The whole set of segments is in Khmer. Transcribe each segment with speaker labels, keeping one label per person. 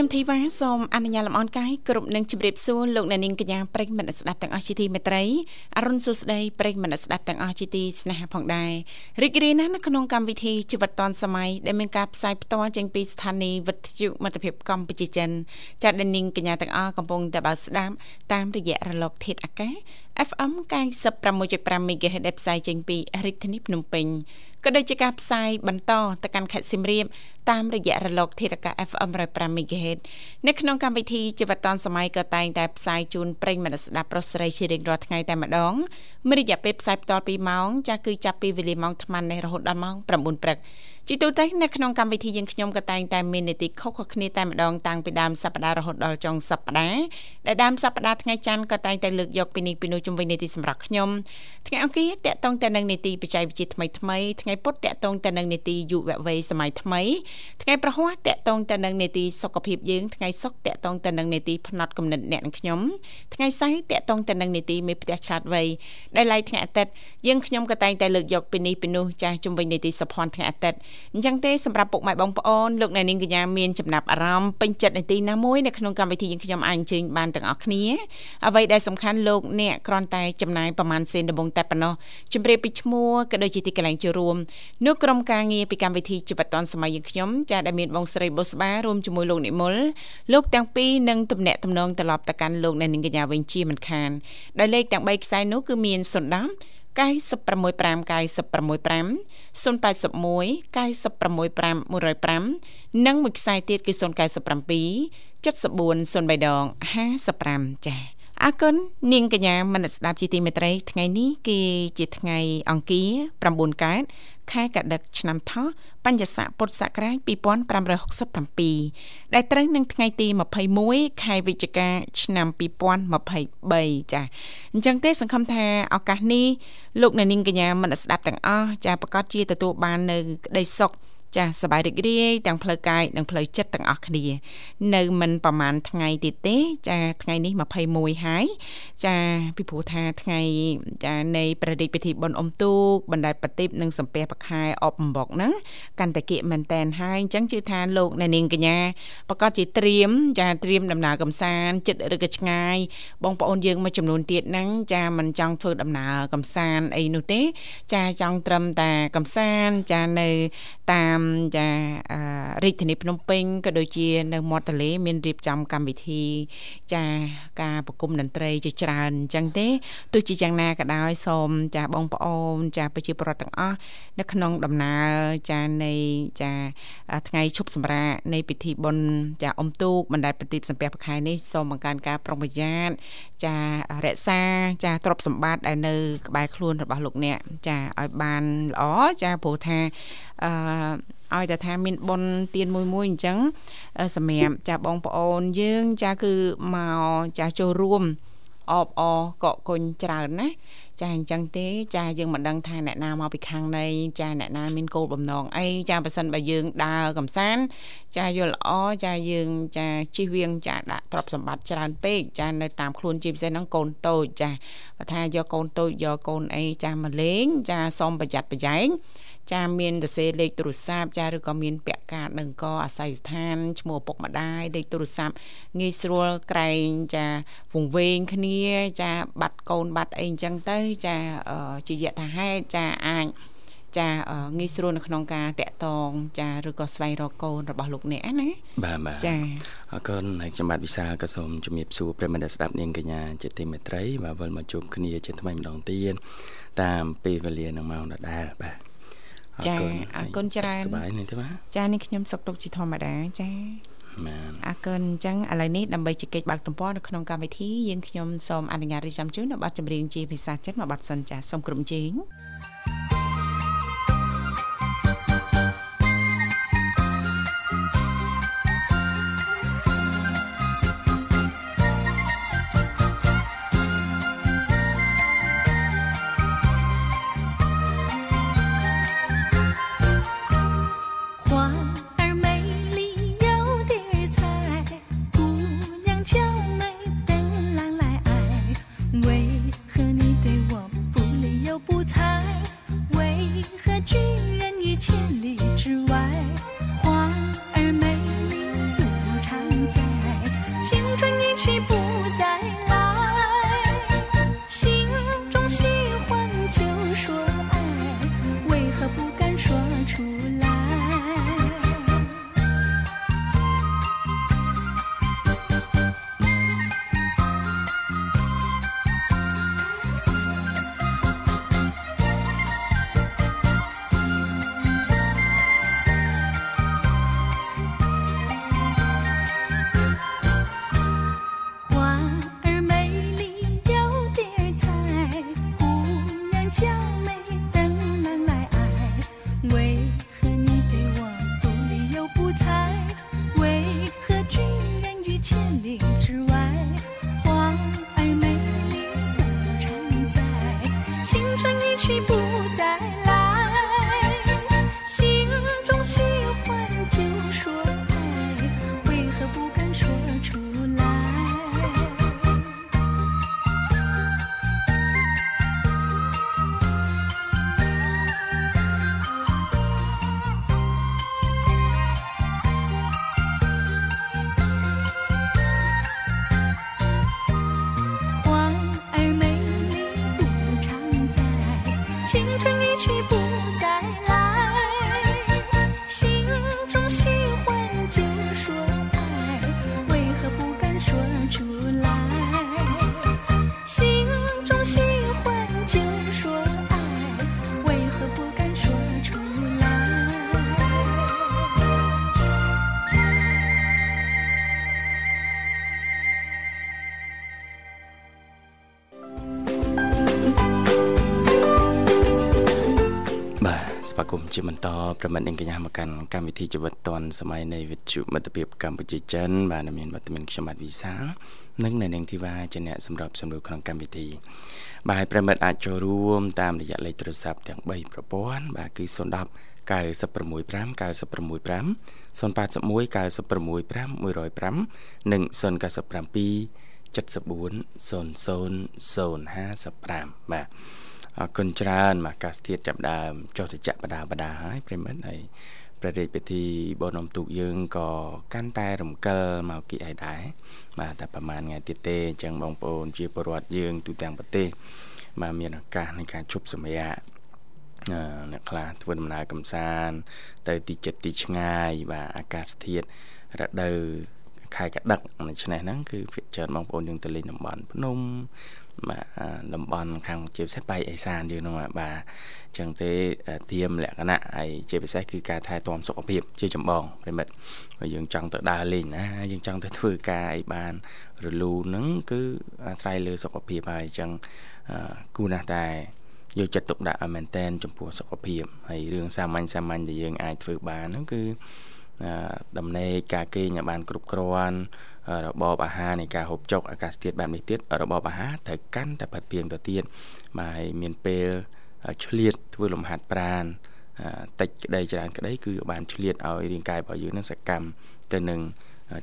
Speaker 1: ខ្ញុំធីវ៉ាសូមអនុញ្ញាតលំអរកាយគ្រប់នឹងជម្រាបសួរលោកអ្នកនាងកញ្ញាប្រិយមិត្តស្ដាប់ទាំងអស់ជាទីមេត្រីអរុនសុស្ដីប្រិយមិត្តស្ដាប់ទាំងអស់ជាទីស្នេហាផងដែររីករាយណាស់នៅក្នុងកម្មវិធីជីវិតឌွန်សម័យដែលមានការផ្សាយផ្ទាល់ចេញពីស្ថានីយ៍វិទ្យុមិត្តភាពកម្ពុជាចិនចាត់ដែលនាងកញ្ញាទាំងអស់កំពុងតែបើស្ដាប់តាមរយៈរលកធាតុអាកាស FM 96.5 MHz ដែលផ្សាយចេញពីរាជធានីភ្នំពេញ ក៏ដូចជាការផ្សាយបន្តទៅកាន់ខេត្តសៀមរាបតាមរយៈរលកធាតុអាកាស FM 105 MHz នៅក្នុងកម្មវិធីជីវិតឌុនសម័យក៏តែងតែផ្សាយជូនប្រិយមិត្តស្ដាប់ប្រុសស្រីជារៀងរាល់ថ្ងៃតែម្ដងមានរយៈពេលផ្សាយបន្តពីម៉ោងចាស់គឺចាប់ពីវេលាម៉ោង8:00នេះរហូតដល់ម៉ោង9:00ព្រឹក ជាទូទៅនៅក្នុងកម្មវិធីយើងខ្ញុំក៏តែងតែមាននីតិខុសៗគ្នាតែម្ដងតាំងពីដើមសប្ដាហ៍រហូតដល់ចុងសប្ដាហ៍ដែលដើមសប្ដាហ៍ថ្ងៃច័ន្ទក៏តែងតែលើកយកពីនេះពីនោះជំវិញនីតិសម្រាប់ខ្ញុំថ្ងៃអង្គារតកតងទៅនឹងនីតិបច្ចេកវិទ្យាថ្មីថ្មីថ្ងៃពុធតកតងទៅនឹងនីតិយុវវ័យសម័យថ្មីថ្ងៃប្រហ័សតកតងទៅនឹងនីតិសុខភាពយើងថ្ងៃសុក្រតកតងទៅនឹងនីតិផ្នែកកំណត់អ្នកនិងខ្ញុំថ្ងៃសៅរ៍តកតងទៅនឹងនីតិមេផ្ទះឆ្លាតវៃដែលឡៃថ្ងៃអាទិត្យយើងខ្ញុំក៏តែងតែលើកយកពីនេះពីនោះចាស់ជំវិញនីតិសុភ័ណ្ឌថ្ងៃអាទិត្យអញ្ចឹងទេសម្រាប់ពុកម៉ែបងប្អូនលោកអ្នកនាងកញ្ញាមានចំណាប់អារម្មណ៍ពេញចិត្តនីតិណាមួយនៅក្នុងកម្មវិធីយើងខ្ញុំអាចអញ្ជើញបានទាំងអស់គ្នាអ្វីដែលសំខាន់លោកអ្នកគ្រាន់តែចំណាយប្រមាណសេនដំបងតែប៉ុណ្ណោះជម្រាបពីឈ្មោះក៏ដូចជាទីកន្លែងចូលរួមនោះក្រុមការងារពីកម្មវិធីជីវិតឌុនសម័យយើងខ្ញុំចាដែលមានបងស្រីបុស្បារួមជាមួយលោកនិមលលោកទាំងពីរនឹងទំនាក់ទំនងត្រឡប់ទៅកាន់លោកអ្នកនាងកញ្ញាវិញជាមិនខានដោយលេខទាំង3ខ្សែនោះគឺមាន010 965 965 081 965 105និងមួយខ្សែទៀតគឺ097 74 03ដង55ចា៎អរគុណនាងកញ្ញាមនស្ដាប់ជាទីមេត្រីថ្ងៃនេះគឺជាថ្ងៃអង្គារ9កើត ខែកដិកឆ្នាំថោះបញ្ញស័កពុទ្ធសករាជ2567ដែលត្រូវនឹងថ្ងៃទី21ខែវិច្ឆិកាឆ្នាំ2023ចាអញ្ចឹងទេសង្ឃឹមថាឱកាសនេះលោកអ្នកនាងកញ្ញាមិនស្ដាប់ទាំងអស់ចាប្រកាសជាទទួលបាននៅក្តីសុខ ចាសសบายរីករាយទាំងផ្លូវកាយនិងផ្លូវចិត្តទាំងអស់គ្នានៅមិនប្រហែលថ្ងៃទៀតទេ ចាថ្ងៃនេះ21ហើយចាពីព្រោះថាថ្ងៃចានៃប្រតិពិធីបុណ្យអុំទូកបណ្ដែតប្រទីបនិងសំពះប្រខែអបអំបុកហ្នឹងកាន់តែគៀកមែនតែនហើយអញ្ចឹងជឿថាលោកអ្នកនាងកញ្ញាប្រកាសជាត្រៀមចាត្រៀមដំណើរកំសាន្តចិត្តឬក៏ឆ្ងាយបងប្អូនយើងមួយចំនួនទៀតហ្នឹងចាមិនចង់ធ្វើដំណើរកំសាន្តអីនោះទេ ចាចង់ត្រឹមតែកំសាន្តចានៅ តាមតាមចារាជធានីភ្នំពេញក៏ដូចជានៅមាត់ទន្លេមានរៀបចំកម្មវិធី ចាការប្រគំតន្ត្រីជាច្រើនអញ្ចឹងទេទោះជាយ៉ាងណាក៏ដោយសូមចាបងប្អូន ចាប្រជាពលរដ្ឋទាំងអស់នៅក្នុងដំណើរចានៃចាថ្ងៃឈប់សម្រាកនៃពិធីបុណ្យចាអុំទូកបណ្ដែតប្រទីបសំពះប្រខែនេះសូមបង្កើនការប្រុងប្រយ័ត្នចារក្សាចាទ្រព្យសម្បត្តិដែលនៅក្បែរខ្លួនរបស់លោកអ្នកចាឲ្យបានល្អចាព្រោះថាអឺឲ្យតែថាមានប៉ុនទៀនមួយមួយអញ្ចឹងសម្រាប់ចាបងប្អូនយើងចាគឺមកចាចូលរួមអបអកកគុញច្រើនណាចាអញ្ចឹងទេចាយើងមិនដឹងថាអ្នកណាមកពីខាងនៃចាអ្នកណាមានគោលបំណងអីចាប៉ះសិនបើយើងដើរកំសាន្តចាយល់ល្អចាយើងចាជិះវៀងចាដាក់ទ្រព្យសម្បត្តិច្រើនពេកចានៅតាមខ្លួនជាពិសេសហ្នឹងកូនតូចចាបើថាយកកូនតូចយកកូនអីចាមកលេងចាសូមប្រយ័ត្នប្រយែង ចាមានសរសេរលេខទូរស័ព្ទចាឬក៏មានពាក់កាតនឹងក៏អាស័យស្ថានឈ្មោះឪពុកម្ដាយលេខទូរស័ព្ទងាយស្រួលក្រែងចាវង្វេងគ្នាចាបាត់កូនបាត់អីអញ្ចឹងទៅចាជាយថាហេតុចាអាចចាងាយស្រួលនៅក្នុងការតាក់តងចាឬក៏ស្វែងរកកូនរបស់លោកអ្នកណា
Speaker 2: បាទបាទចាអរគុណហើយខ្ញុំបាទវិសាលក៏សូមជំរាបសួរប្រិមត្តស្ដាប់នាងកញ្ញាជាទីមេត្រីបាទវិលមកជួបគ្នាជាថ្មីម្ដងទៀតតាមពេលវេលានឹងម៉ោងដដែលបាទ
Speaker 1: ចាអរគុណច្រើន
Speaker 2: សប្បាយនេះទេបាទ
Speaker 1: ចានេះខ្ញុំសុខទុក្ខជាធម្មតាចា
Speaker 2: បាន
Speaker 1: អរគុណអញ្ចឹងឥឡូវនេះដើម្បីជែកបើកទំព័រនៅក្នុងកម្មវិធីយើងខ្ញុំសូមអនុញ្ញាតរៀបចំជូននៅប័ណ្ណចម្រៀងជាភាសាចិនមួយប័ណ្ណសិនចាសូមក្រុមជេង
Speaker 2: គ tree មិត្តនឹងកញ្ញាមកកាន់កម្មវិធីជីវិតឌွန်សម័យនៃវិទ្យុមិត្តភាពកម្ពុជាចិនបាទមានវត្តមានខ្ញុំបាទវិសាលនិងនៅនឹងធីវ៉ាជាអ្នកសម្របសម្រួលក្នុងកម្មវិធីបាទប្រមិត្តអាចចូលរួមតាមរយៈលេខទូរស័ព្ទទាំង3ប្រព័ន្ធបាទគឺ010 965 965 081 965 105និង097 74 00 055បាទ អរគុណច្រើនមកកាសធាតចាប់ដើមចុះទៅចាក់បដាបដាហើយប្រិមិត្តហើយព្រះរាជពិធីបនំទូកយើងក៏កាន់តែរំកិលមកគីឯដែរបាទតែប្រហែលថ្ងៃទៀតទេអញ្ចឹងបងប្អូនជាពលរដ្ឋយើងទូទាំងប្រទេសបាទមានឱកាសនៃការជប់សម្រាកអ្នកខ្លះធ្វើដំណើរកំសាន្តទៅទីចិត្តទីឆ្ងាយបាទអាកាសធាតុរដូវខែកដឹកដូច្នេះហ្នឹងគឺភាគច្រើនបងប្អូនយើងទៅលេងតំបន់ភ្នំ បាទតំបន់ខាងជាពិសេសបៃអេសានយើងហ្នឹងបាទអញ្ចឹងទេធៀមលក្ខណៈហើយជាពិសេសគឺការថែទាំសុខភាព ជាចម្បងប្រិមិត្តបើយើងចង់ទៅដើរលេងណាយើងចង់ទៅធ្វើការអីបានរលូនហ្នឹងគឺអាស្រ័យលើសុខភាពហើយអញ្ចឹងគូណាស់តែយកចិត្តទុកដាក់ឲ្យមែនតែនចំពោះសុខភាពហើយរឿងសាមញ្ញសាមញ្ញដែលយើងអាចធ្វើបានហ្នឹងគឺដំណេកការគេងឲ្យបានគ្រប់គ្រាន់ របបអាហារនៃការហូបចុកអាកាសធាតុបែបនេះទៀតរបបអាហារត្រូវកាន់តែផាត់ពីងទៅទៀតបាទហើយមានពេលឆ្លៀតធ្វើលំហាត់ប្រាណតិចក្តីច្រើនក្តីគឺបានឆ្លៀតឲ្យរាងកាយរបស់យើងនឹងសកម្មទៅនឹង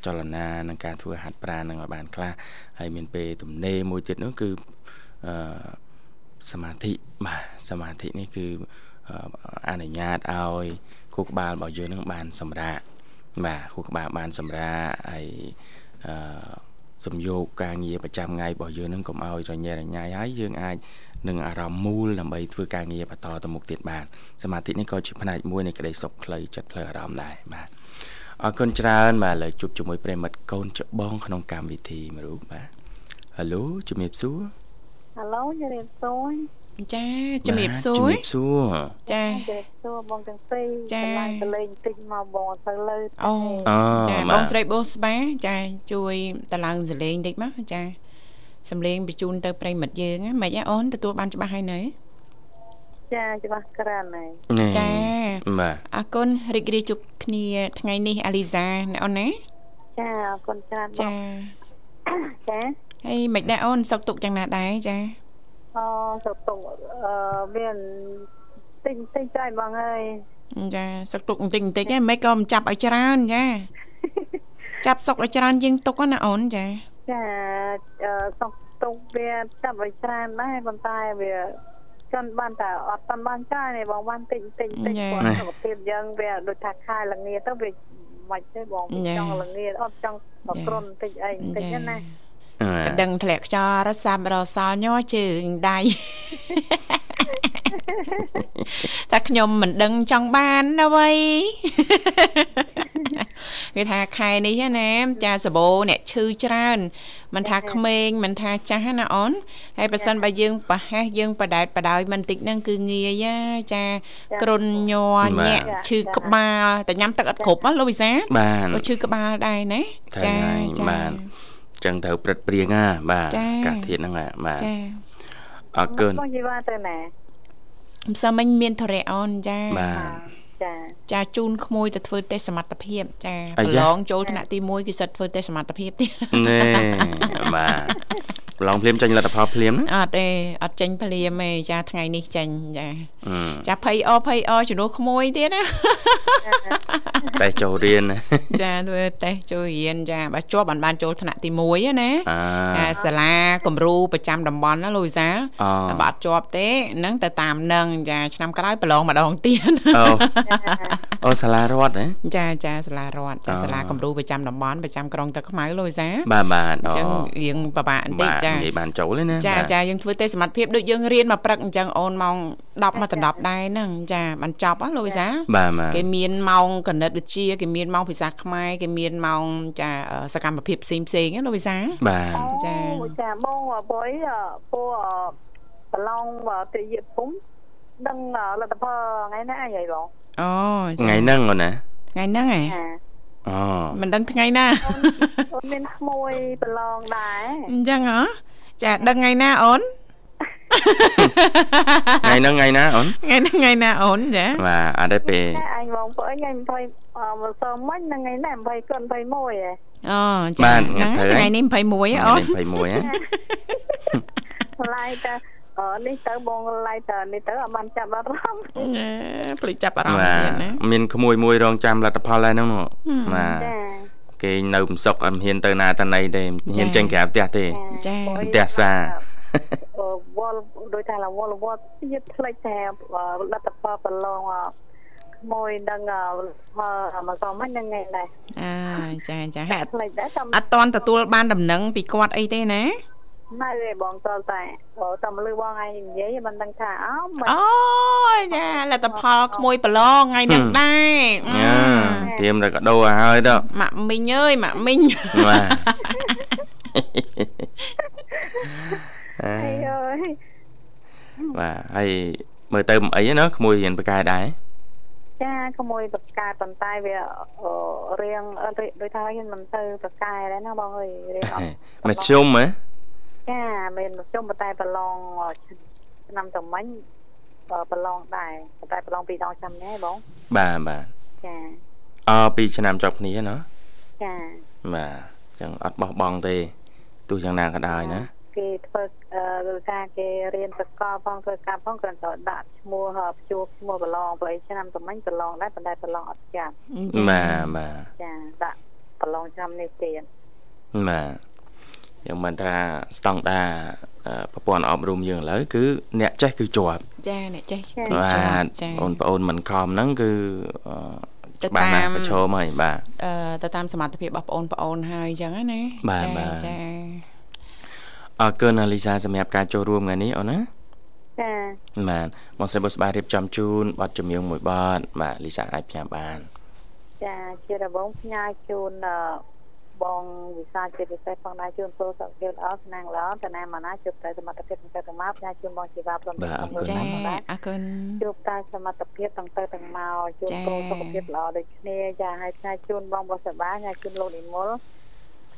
Speaker 2: ចលនានិងការធ្វើហាត់ប្រាណនឹងឲ្យបានខ្លះហើយមានពេលទំនេរមួយទៀតនោះគឺអឺសមាធិបាទសមាធិនេះគឺអនុញ្ញាតឲ្យខួរក្បាលរបស់យើងនឹងបានសម្រាកបាទខួរក្បាលបានសម្រាកហើយ អឺសំយោគការងារប្រចាំថ្ងៃរបស់យើងនឹងកុំឲ្យរញ៉េរញ៉ៃហើយយើងអាចនឹងអារម្មណ៍មូលដើម្បីធ្វើការងារបន្តទៅមុខទៀតបានសមាធិនេះក៏ជាផ្នែកមួយនៃក្តីសុខផ្លូវចិត្តផ្លូវអារម្មណ៍ដែរបាទអរគុណច្រើនបាទឥឡូវជួបជាមួយប្រិមិត្តកូនច្បងក្នុងកម្មវិធីមួយរូបបាទហៅឡូជំរាបសួរ
Speaker 3: ហៅឡូជំរាបសួរ
Speaker 1: ចាជំរាបសួរ
Speaker 2: ជំរាបសួរ
Speaker 1: ចា
Speaker 3: ជំរាបសួរបងទាំងពីរចាឡើងទៅលេងតិចមកបងទៅលើ
Speaker 1: អូចាបងស្រីបូស្បាចាជួយតឡើងសលេងតិចមកចាសំលេងបញ្ជូនទៅប្រិមិត្តយើងមិនអីអូនទទួលបានច្បាស់ហើយនៅ
Speaker 3: ចាច្បាស់ក្រានហើយ
Speaker 1: ចា
Speaker 2: បាទ
Speaker 1: អរគុណរីករាយជួបគ្នាថ្ងៃនេះអាលីសាណាអូនណា
Speaker 3: ចាអរគុណច្រើន
Speaker 1: ចា
Speaker 3: ចា
Speaker 1: ហើយមិនដែរអូនសុកទុកយ៉ាងណាដែរចា
Speaker 3: អូសុកទុកអឺមានទិញទិញចៃបងអើយ
Speaker 1: ចាសុកទុកបន្តិចបន្តិចហ្នឹងមិនក៏មិនចាប់ឲ្យច្រើនចាចាប់សុកឲ្យច្រើនជាងទុកណាអូនចា
Speaker 3: ចាសុកទុកវាចាប់ឲ្យច្រើនដែរប៉ុន្តែវាចន់បានតែអត់បានបានចាយនេះបងបានទិញទិញទិញគាត់សុខភាពយើងវាដូចថាខែលងាទៅវាមិនទេបងចង់លងាអត់ចង់បក្រុនតិចអីតិចណា
Speaker 1: កដឹងធ្លាក់ខ្យល់រសាប់រសល់ញ័រជើងដៃតែខ្ញុំមិនដឹងចង់បានអ្វីគេថាខែនេះណាចាសបោអ្នកឈឺច្រើនមិនថាក្មេងមិនថាចាស់ណាអូនហើយប៉ះសិនបើយើងប្រហែសយើងបដែតបដោយមិនតិចហ្នឹងគឺងាយចាគ្រុនញ័រញាក់ឈឺក្បាលតែញ៉ាំទឹកអត់គ្រប់ហ៎លោកវិសាក៏ឈឺក្បាលដែរណា
Speaker 2: ចាចាបាន ចឹងត្រូវព្រឹត្តព្រៀងណាបាទកាសធាតហ្នឹងបាទចាអរគុណ
Speaker 3: បងជីវ៉ាទៅណា
Speaker 1: មិនសមមិញមានធរៈអូនចា
Speaker 2: បាទ
Speaker 3: ចា
Speaker 1: ចាជូនក្មួយទៅធ្វើតេស្តសមត្ថភាព ចាប្រឡងចូលថ្នាក់ទី1គេសិតធ្វើតេស្តសមត្ថភាពទៀត
Speaker 2: ណែបាទប្រឡងភ្លាមចេញលទ្ធផលភ្លាម
Speaker 1: អត់ទេអត់ចេញភ្លាមទេចាថ្ងៃនេះចេញចាចាភ័យអភ័យអជំនួសក្មួយទៀតណា
Speaker 2: តេស្តចូលរៀន
Speaker 1: ចាធ្វើតេស្តចូលរៀនចាបើជាប់បានបានចូលថ្នាក់ទី1ណាអាសាលាគំរូប្រចាំតំបន់ណាលូយសាបើអត់ជាប់ទេហ្នឹងទៅតាមនឹងចាឆ្នាំក្រោយប្រឡងម្ដងទៀតអូ
Speaker 2: អូសាលារដ្ឋហ៎
Speaker 1: ចាចាសាលារដ្ឋចាសាលាគំរូប្រចាំតំបន់ប្រចាំក្រុងទឹកខ្មៅលូយសា
Speaker 2: បាទបាទ
Speaker 1: អញ្ចឹងរៀងពិបាកបន្តិច
Speaker 2: ចានិយាយបានចូលទេណា
Speaker 1: ចាចាយើងធ្វើទេសមត្ថភាពដូចយើងរៀនមកព្រឹកអញ្ចឹងអូនម៉ោង 10មកដល់10ដែរហ្នឹងចាបានចប់ហ៎លូយសាគេមានម៉ោងគណិតវិទ្យាគេមានម៉ោងភាសាខ្មែរគេមានម៉ោងចាសកម្មភាពផ្សេងផ្សេងណាលូយសា
Speaker 2: បាទ
Speaker 3: ចាចាបងអបុយពូប្រឡងទៅយិភូមិដឹងលទ្ធផលថ្ងៃណាអីបង
Speaker 1: អូ
Speaker 2: ថ្ងៃហ្នឹងអូនណា
Speaker 1: ថ្ងៃហ្នឹងហ៎អូមិនដឹងថ្ងៃណា
Speaker 3: អូនមានក្មួយប្រឡងដែរ
Speaker 1: អញ្ចឹងហ៎ចាដឹងថ្ងៃណាអូន
Speaker 2: ថ្ងៃហ្នឹងថ្ងៃណាអូន
Speaker 1: ថ្ងៃហ្នឹងថ្ងៃណាអូនចា
Speaker 2: បាទអត់ទេពេល
Speaker 3: អញបងប្អូនថ្ងៃ20មកសមិញហ្នឹងថ្ងៃណា20គុណ21ហ៎
Speaker 1: អូចាថ្ងៃនេះ21អូន
Speaker 2: 21ហ៎
Speaker 3: ឡាយតាអឺនេះទៅបងឡាយទៅនេះទៅអត់បានចាប់អារម្មណ៍
Speaker 1: ភ្លេចចាប់អារម្មណ៍ទៀតណា
Speaker 2: មានក្មួយមួយរងចាំលទ្ធផលហើយហ្នឹងបាទគេនៅមិនសុកអត់ហ៊ានទៅណាតាណីទេហ៊ានចេញក្រៅផ្ទះទេ
Speaker 1: ចា
Speaker 2: ផ្ទះសា
Speaker 3: វ ល់ដោយថាវល់វល់ទៀតផ្លេចតែលទ្ធផលប្រឡងមួយនឹងមកមកមិនហ្នឹងឯងដែរ
Speaker 1: អើចាចាហាក់អត់តន់ទទួលបានដំណឹងពីគាត់អីទេណា
Speaker 3: នៅឯបងតតែបើតាមលឺបងឯងនិយាយមិនដឹងថាអោ
Speaker 1: អូយចាលទ្ធផលក្មួយប្រឡងថ្ងៃហ្នឹងដែរ
Speaker 2: យ៉ាត្រៀមតែកដោឲ្យហើយទៅ
Speaker 1: ម៉ាក់មីងអើយម៉ាក់មីង
Speaker 2: បាទ
Speaker 3: អើយ
Speaker 2: បាទហើយមើលទៅមិនអីណាក្មួយរៀនបកែដែរ
Speaker 3: ចាក្មួយបកែប៉ុន្តែវារៀងដូចថាហ៊ានមិនទៅបកែដែរណាបងអើយរៀងអត់
Speaker 2: មធ្យមហ៎
Speaker 3: ចាមានមធ្យមតែប្រឡងឆ្នាំតមិញប្រឡងដែរតែប្រឡងពីរដងឆ្នាំនេះបង
Speaker 2: បាទបាទ
Speaker 3: ចា
Speaker 2: អពីឆ្នាំជាប់គ្នាណា
Speaker 3: ចា
Speaker 2: បាទអញ្ចឹងអត់បោះបង់ទេទោះយ៉ាងណាក៏ដោយណា
Speaker 3: គេធ្វើគឺថាគេរៀនសកលផងធ្វើការផងគ្រាន់តែដាក់ឈ្មោះព្យួរឈ្មោះប្រឡងព្រោះឆ្នាំតមិញប្រឡងដែរប៉ុន្តែប្រឡងអត់ចាប់
Speaker 2: បាទបាទ
Speaker 3: ចាដាក់ប្រឡងឆ្នាំនេះទៀត
Speaker 2: បាទយ៉ាងមិនថាស្តង់ដាប្រព័ន្ធអប់រំយើងឥឡូវគឺអ្នកចេះគឺជាប់
Speaker 1: ចាអ្នកចេះ
Speaker 2: បាទបងប្អូនមិនខំហ្នឹងគឺ
Speaker 1: ទៅតាម
Speaker 2: ប្រឈមហើយបាទ
Speaker 1: អឺទៅតាមសមត្ថភាពរបស់បងប្អូនហើយអញ្ចឹងណា
Speaker 2: ចា
Speaker 1: ចា
Speaker 2: អរគុណលីសាសម្រាប់ការចូលរួមថ្ងៃនេះអូនណា
Speaker 3: ចា
Speaker 2: បាទបងស្រីបុស្បារៀបចំជូនប័ណ្ណចម្រៀងមួយប័ណ្ណបាទលីសាអាចផ្ញើបាន
Speaker 3: ចាជារបងផ្ញើជូនបងវិសាជាពិសេសផងដែរជូនពរសុខភាពល្អស្នាងល្អតាណាមកណាជួបតែសមត្ថភាពទាំងទៅទាំងមកផ្ញើជូនបងជីវ៉ាព្រម
Speaker 1: ទាំងបងចាអរគុណ
Speaker 3: ជួបតែសមត្ថភាពទាំងទៅទាំងមកជូនពរសុខភាពល្អដូចគ្នាចាហើយផ្ញើជូនបងបុស្បាផ្ញើជូនលោកនិមល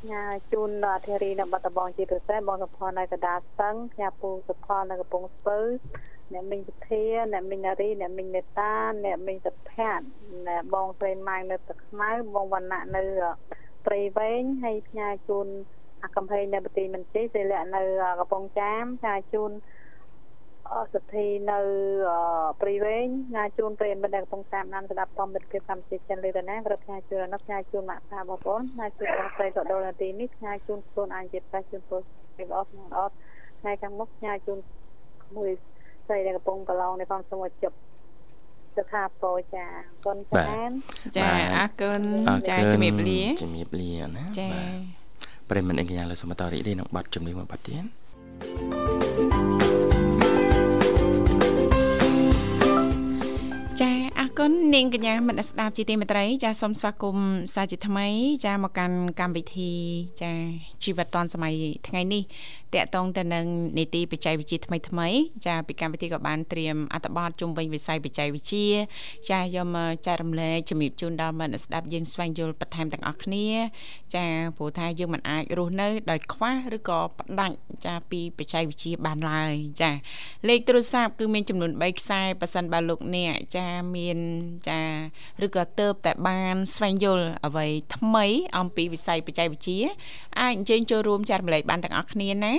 Speaker 3: ផ្ញើជូនអធិរីនៅបាត់ដំបងជាពិសេសបងសុផននៅកដាស្ទឹងផ្ញើពូសុផននៅកំពង់ស្ពឺអ្នកមីងសុធាអ្នកមីងនារីអ្នកមីងនេតាអ្នកមីងសុភ័ក្រអ្នកបងស្រីម៉ៅនៅទឹកខ្មៅបងវណ្ណៈនៅព្រៃវែងហើយផ្ញើជូនអាកំភែងនៅប្រទេសមិនជ័យសិលៈនៅកំពង់ចាមផ្ញើជូនអ សទ្ធិនៅព្រៃវែងផ្ញើជូនប្រិយមិត្តនៅកំពង់ចាមណានស្ដាប់តំមិត្តភាពកម្ពុជាចិនលើតាណាក៏ផ្ញើជូននៅផ្ញើជូនម៉ាក់សាបងប្អូនផ្ញើជូនបងស្រីក៏ដល់នាទីនេះផ្ញើជូនខ្លួនអញជាប្រាជូនពលពីអស់អត់ថ្ងៃខាងមុខផ្ញើជូនមួយស្រីនៅកំពង់កឡងនៅផងសូមជប់សុខាពោចាគុណចាន
Speaker 1: ចាអរគុណចាជំរាបលា
Speaker 2: ជំរាបលាណា
Speaker 1: ចា
Speaker 2: ប្រិមត្តអង្គការលើសមតរីនេះនឹងបាត់ជំនាញមួយបាត់ទៀត
Speaker 1: ចាអ គុណនាងកញ្ញាមិត្តស្ដាប់ជាទីមេត្រីចាសូមស្វាគមន៍សាជាថ្មី ចាមកកាន់កម្មវិធី ចាជីវិតឌွန်សម័យថ្ងៃនេះ តកតងទៅនឹងនីតិបច្ចេកវិទ្យាថ្មីថ្មីចាពីកម្មវិធីក៏បានត្រៀមអត្ថបទជុំវិញវិស័យបច្ចេកវិទ្យាចាយកមកចែករំលែកជំរាបជូនដល់មិត្តស្ដាប់យើងស្វែងយល់បន្ថែមទាំងអស់គ្នា ចាព្រោះថាយើងមិនអាចរស់នៅដោយខ្វះឬក៏ផ្ដាច់ចាពីបច្ចេកវិទ្យាបានឡើយចាលេខទូរស័ព្ទគឺមានចំនួន3ខ្សែប៉ះសិនបើលោកអ្នកចាមានចាឬក៏ទៅតែបានស្វែងយល់អ្វីថ្មី អំពីវិស័យបច្ចេកវិទ្យាអាចអញ្ជើញចូលរួមចែករំលែកបានទាំងអស់គ្នាណា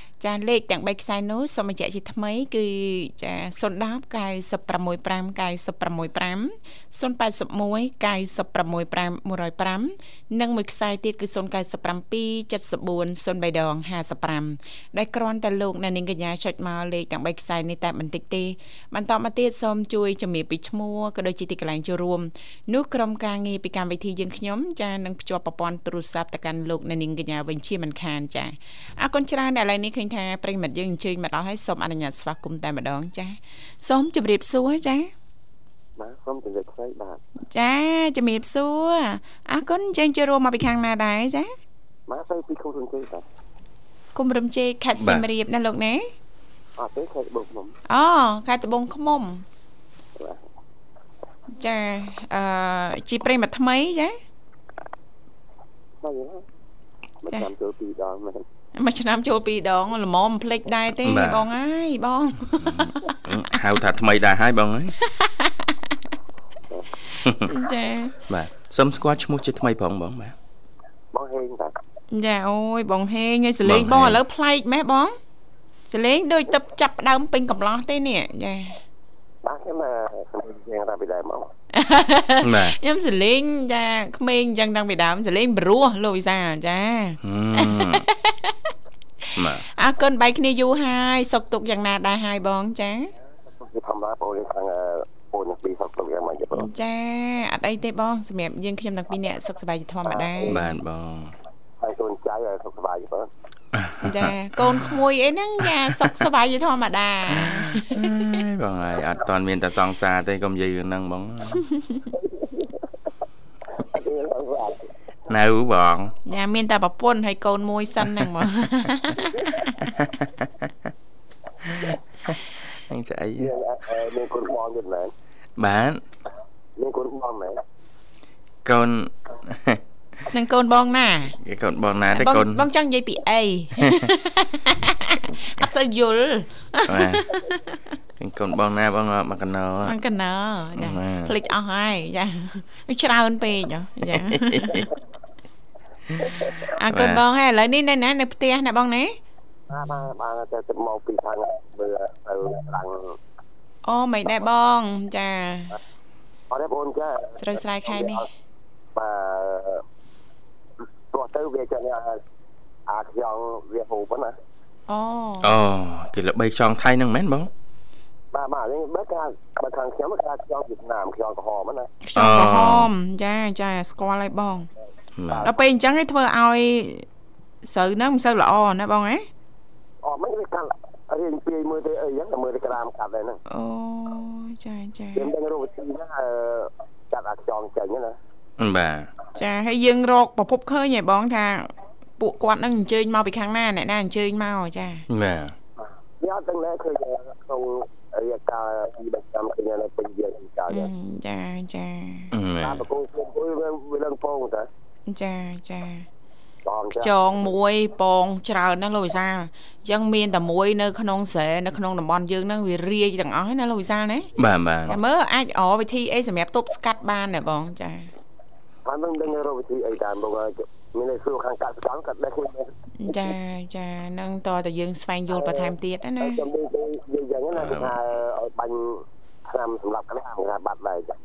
Speaker 1: ចាលេខទាំង3ខ្សែនោះសូមបញ្ជាក់ជាថ្មីគឺចា010 965 965 081 965 105និងមួយខ្សែទៀតគឺ097 74 03ដង55ដែលគ្រាន់តែលោកអ្នកនាងកញ្ញាចុចមកលេខទាំង3ខ្សែនេះតែបន្តិចទេបន្តមកទៀតសូមជួយជំរាបពីឈ្មោះក៏ដូចជាទីកន្លែងចូលរួមនោះក្រុមការងារពីកម្មវិធីយើងខ្ញុំចានឹងភ្ជាប់ប្រព័ន្ធទូរស័ព្ទទៅកាន់លោកអ្នកនាងកញ្ញាវិញជាមិនខានចាអរគុណច្រើនដែលឥឡូវនេះឃើញថាប្រិមិត្តយើងអញ្ជើញមកដល់ហើយសូមអនុញ្ញាតស្វាគមន៍តែម្ដងចាសូមជម្រាបសួរចា
Speaker 4: បាទសូមជម្រាបស្ដីបាទ
Speaker 1: ចាជម្រាបសួរអរគុណយើងចូលរួមមកពីខាងណាដែរចា
Speaker 4: បាទទៅពីគុំរំជ័យបាទ
Speaker 1: គុំរំជ័យខេត្តសៀមរាបណាលោកណា
Speaker 4: អត់ទេខេត្តត្បូងឃ្មុំ
Speaker 1: អូខេត្តត្បូងឃ្មុំចាអឺជីប្រិមត្តថ្មីចា
Speaker 4: បាទមិនចាំចូលពីរដងមែន
Speaker 1: មួយឆ្នាំចូលពីរដងល្មមភ្លេចដែរទេបងអើយបង
Speaker 2: ហៅថាថ្មីដែរហើយបងអើយ
Speaker 1: ចា
Speaker 2: បាទសុំស្គាល់ឈ្មោះជាថ្មីផងបងបាទ
Speaker 4: បងហេងតា
Speaker 1: ចាអូយបងហេងហើយសលេងបងឥឡូវប្លែកម៉េះបងសលេងដូចទឹកចាប់ដើមពេញកំឡោះទេនេះចា
Speaker 4: បាទខ្ញុំសម្រាប់យ៉ាងតាពីដែរមក
Speaker 2: បាទ
Speaker 1: ខ្ញុំសលេងចាក្មេងអញ្ចឹងតាំងពីដើមសលេងព្រោះលោកវិសាលចា
Speaker 2: ហឹមបាទ
Speaker 1: អរគុណបាយគ្នាយូរហើយសុខទុក្ខយ៉ាងណាដែរហើយបងចា
Speaker 4: គឺធម្មតាបងខាងពូនពីសក់ទៅយ៉ាងម៉េចបង
Speaker 1: ចាអត់អីទេបងសម្រាប់យើងខ្ញុំទាំងពីរនាក់សុខសប្បាយជាធម្មតា
Speaker 2: បាទបង
Speaker 4: ហើយកូនចៅសុខសប្បាយបង
Speaker 1: ចាកូនក្មួយអីហ្នឹងចាសុខសប្បាយជាធម្មតា
Speaker 2: បងហើយអត់តាន់មានតែសង្សារទេកុំនិយាយរឿងហ្នឹងបង នៅបង
Speaker 1: ចាមានតែប្រពន្ធហើយកូនមួយសិនហ្នឹងមក
Speaker 2: ហ្នឹងស្អី
Speaker 4: មានកូនបងទៀតមែន
Speaker 2: បាទ
Speaker 4: មានកូនបងមែនកូ
Speaker 2: ន
Speaker 1: នឹងកូនបងណា
Speaker 2: គេកូនបងណាទេ
Speaker 1: បង
Speaker 2: កូន
Speaker 1: បងចង់និយាយពីអីអត់សូវយល់
Speaker 2: បាទគេកូនបងណាបងមកកណោ
Speaker 1: អង្កណើចា
Speaker 2: បាទ
Speaker 1: ភ្លេចអស់ហើយចាច្រើនពេកហ៎ចា អរគុណបងហើយឥឡូវនេះនៅណានៅផ្ទះណាបងណា
Speaker 4: បាទបាទបាទតែទៅមកពីខាងមើលទៅខ្លាំង
Speaker 1: អូមិនដែរបងចា
Speaker 4: អត់ទេបងចា
Speaker 1: ស្រូវស្រែខែនេះ
Speaker 4: បាទព្រោះទៅវាចឹងអាខ្យងវាហូបណា
Speaker 1: អូ
Speaker 2: អូគេល្បីខ្យងថៃហ្នឹងមែនបង
Speaker 4: បាទបាទនេះបើខាងបើខាងខ្ញុំគេខ្យងវៀតណាមខ្យងក្រហមណា
Speaker 1: ខ្យងក្រហមចាចាស្គាល់ហើយបង
Speaker 2: បាទ
Speaker 1: ដល់ពេលអញ្ចឹងឯងធ្វើឲ្យស្រូវហ្នឹងមិនសូវល្អណាបងហ៎
Speaker 4: អត់មិនវាកាត់រៀងពីមើលទៅអីចឹងតែមើលទៅក្រាមកាត់ដែរហ្នឹង
Speaker 1: អូចាចា
Speaker 4: ខ្ញុំដឹងរូបវិធីហ្នឹងអឺចាត់អាខ្យងចេញណា
Speaker 2: បាទ
Speaker 1: ចាហើយយើងរកប្រភពឃើញហ៎បងថាពួកគាត់ហ្នឹងអញ្ជើញមកពីខាងណាអ្នកណាអញ្ជើញមកចា
Speaker 2: បាទ
Speaker 4: វាអត់ទាំងណែឃើញក្នុងរាយការណ៍ពីបចាំគ្នានៅពេញយើងចោល
Speaker 1: អឺចាចា
Speaker 4: តាមប្រគល់ខ្លួនមួយវាវាឡើងពងតា
Speaker 1: ចាចា
Speaker 4: បងចា
Speaker 1: ចងមួយពងច្រើនណាស់លោកវិសាលអញ្ចឹងមានតែមួយនៅក្នុងស្រែនៅក្នុងតំបន់យើងហ្នឹងវារាយទាំងអស់ហើយណាលោកវិសាលណា
Speaker 2: បាទបាទ
Speaker 1: តែមើលអាចអវិធីអីសម្រាប់ទប់ស្កាត់បានណាបងចា
Speaker 4: តាមនឹងដឹងរូបវិធីអីតាមបងមាននៅសួរខាងកសិកម្មកាត់ដែរខ្ញុំ
Speaker 1: ចាចានឹងតតែយើងស្វែងយល់បន្ថែមទៀតណា
Speaker 4: ខ្ញុំនិយាយនិយាយយ៉ាងណាគេថាឲ្យបាញ់ឆ្នាំសម្រាប់ក្តាមគេថាបាត់ដែរចា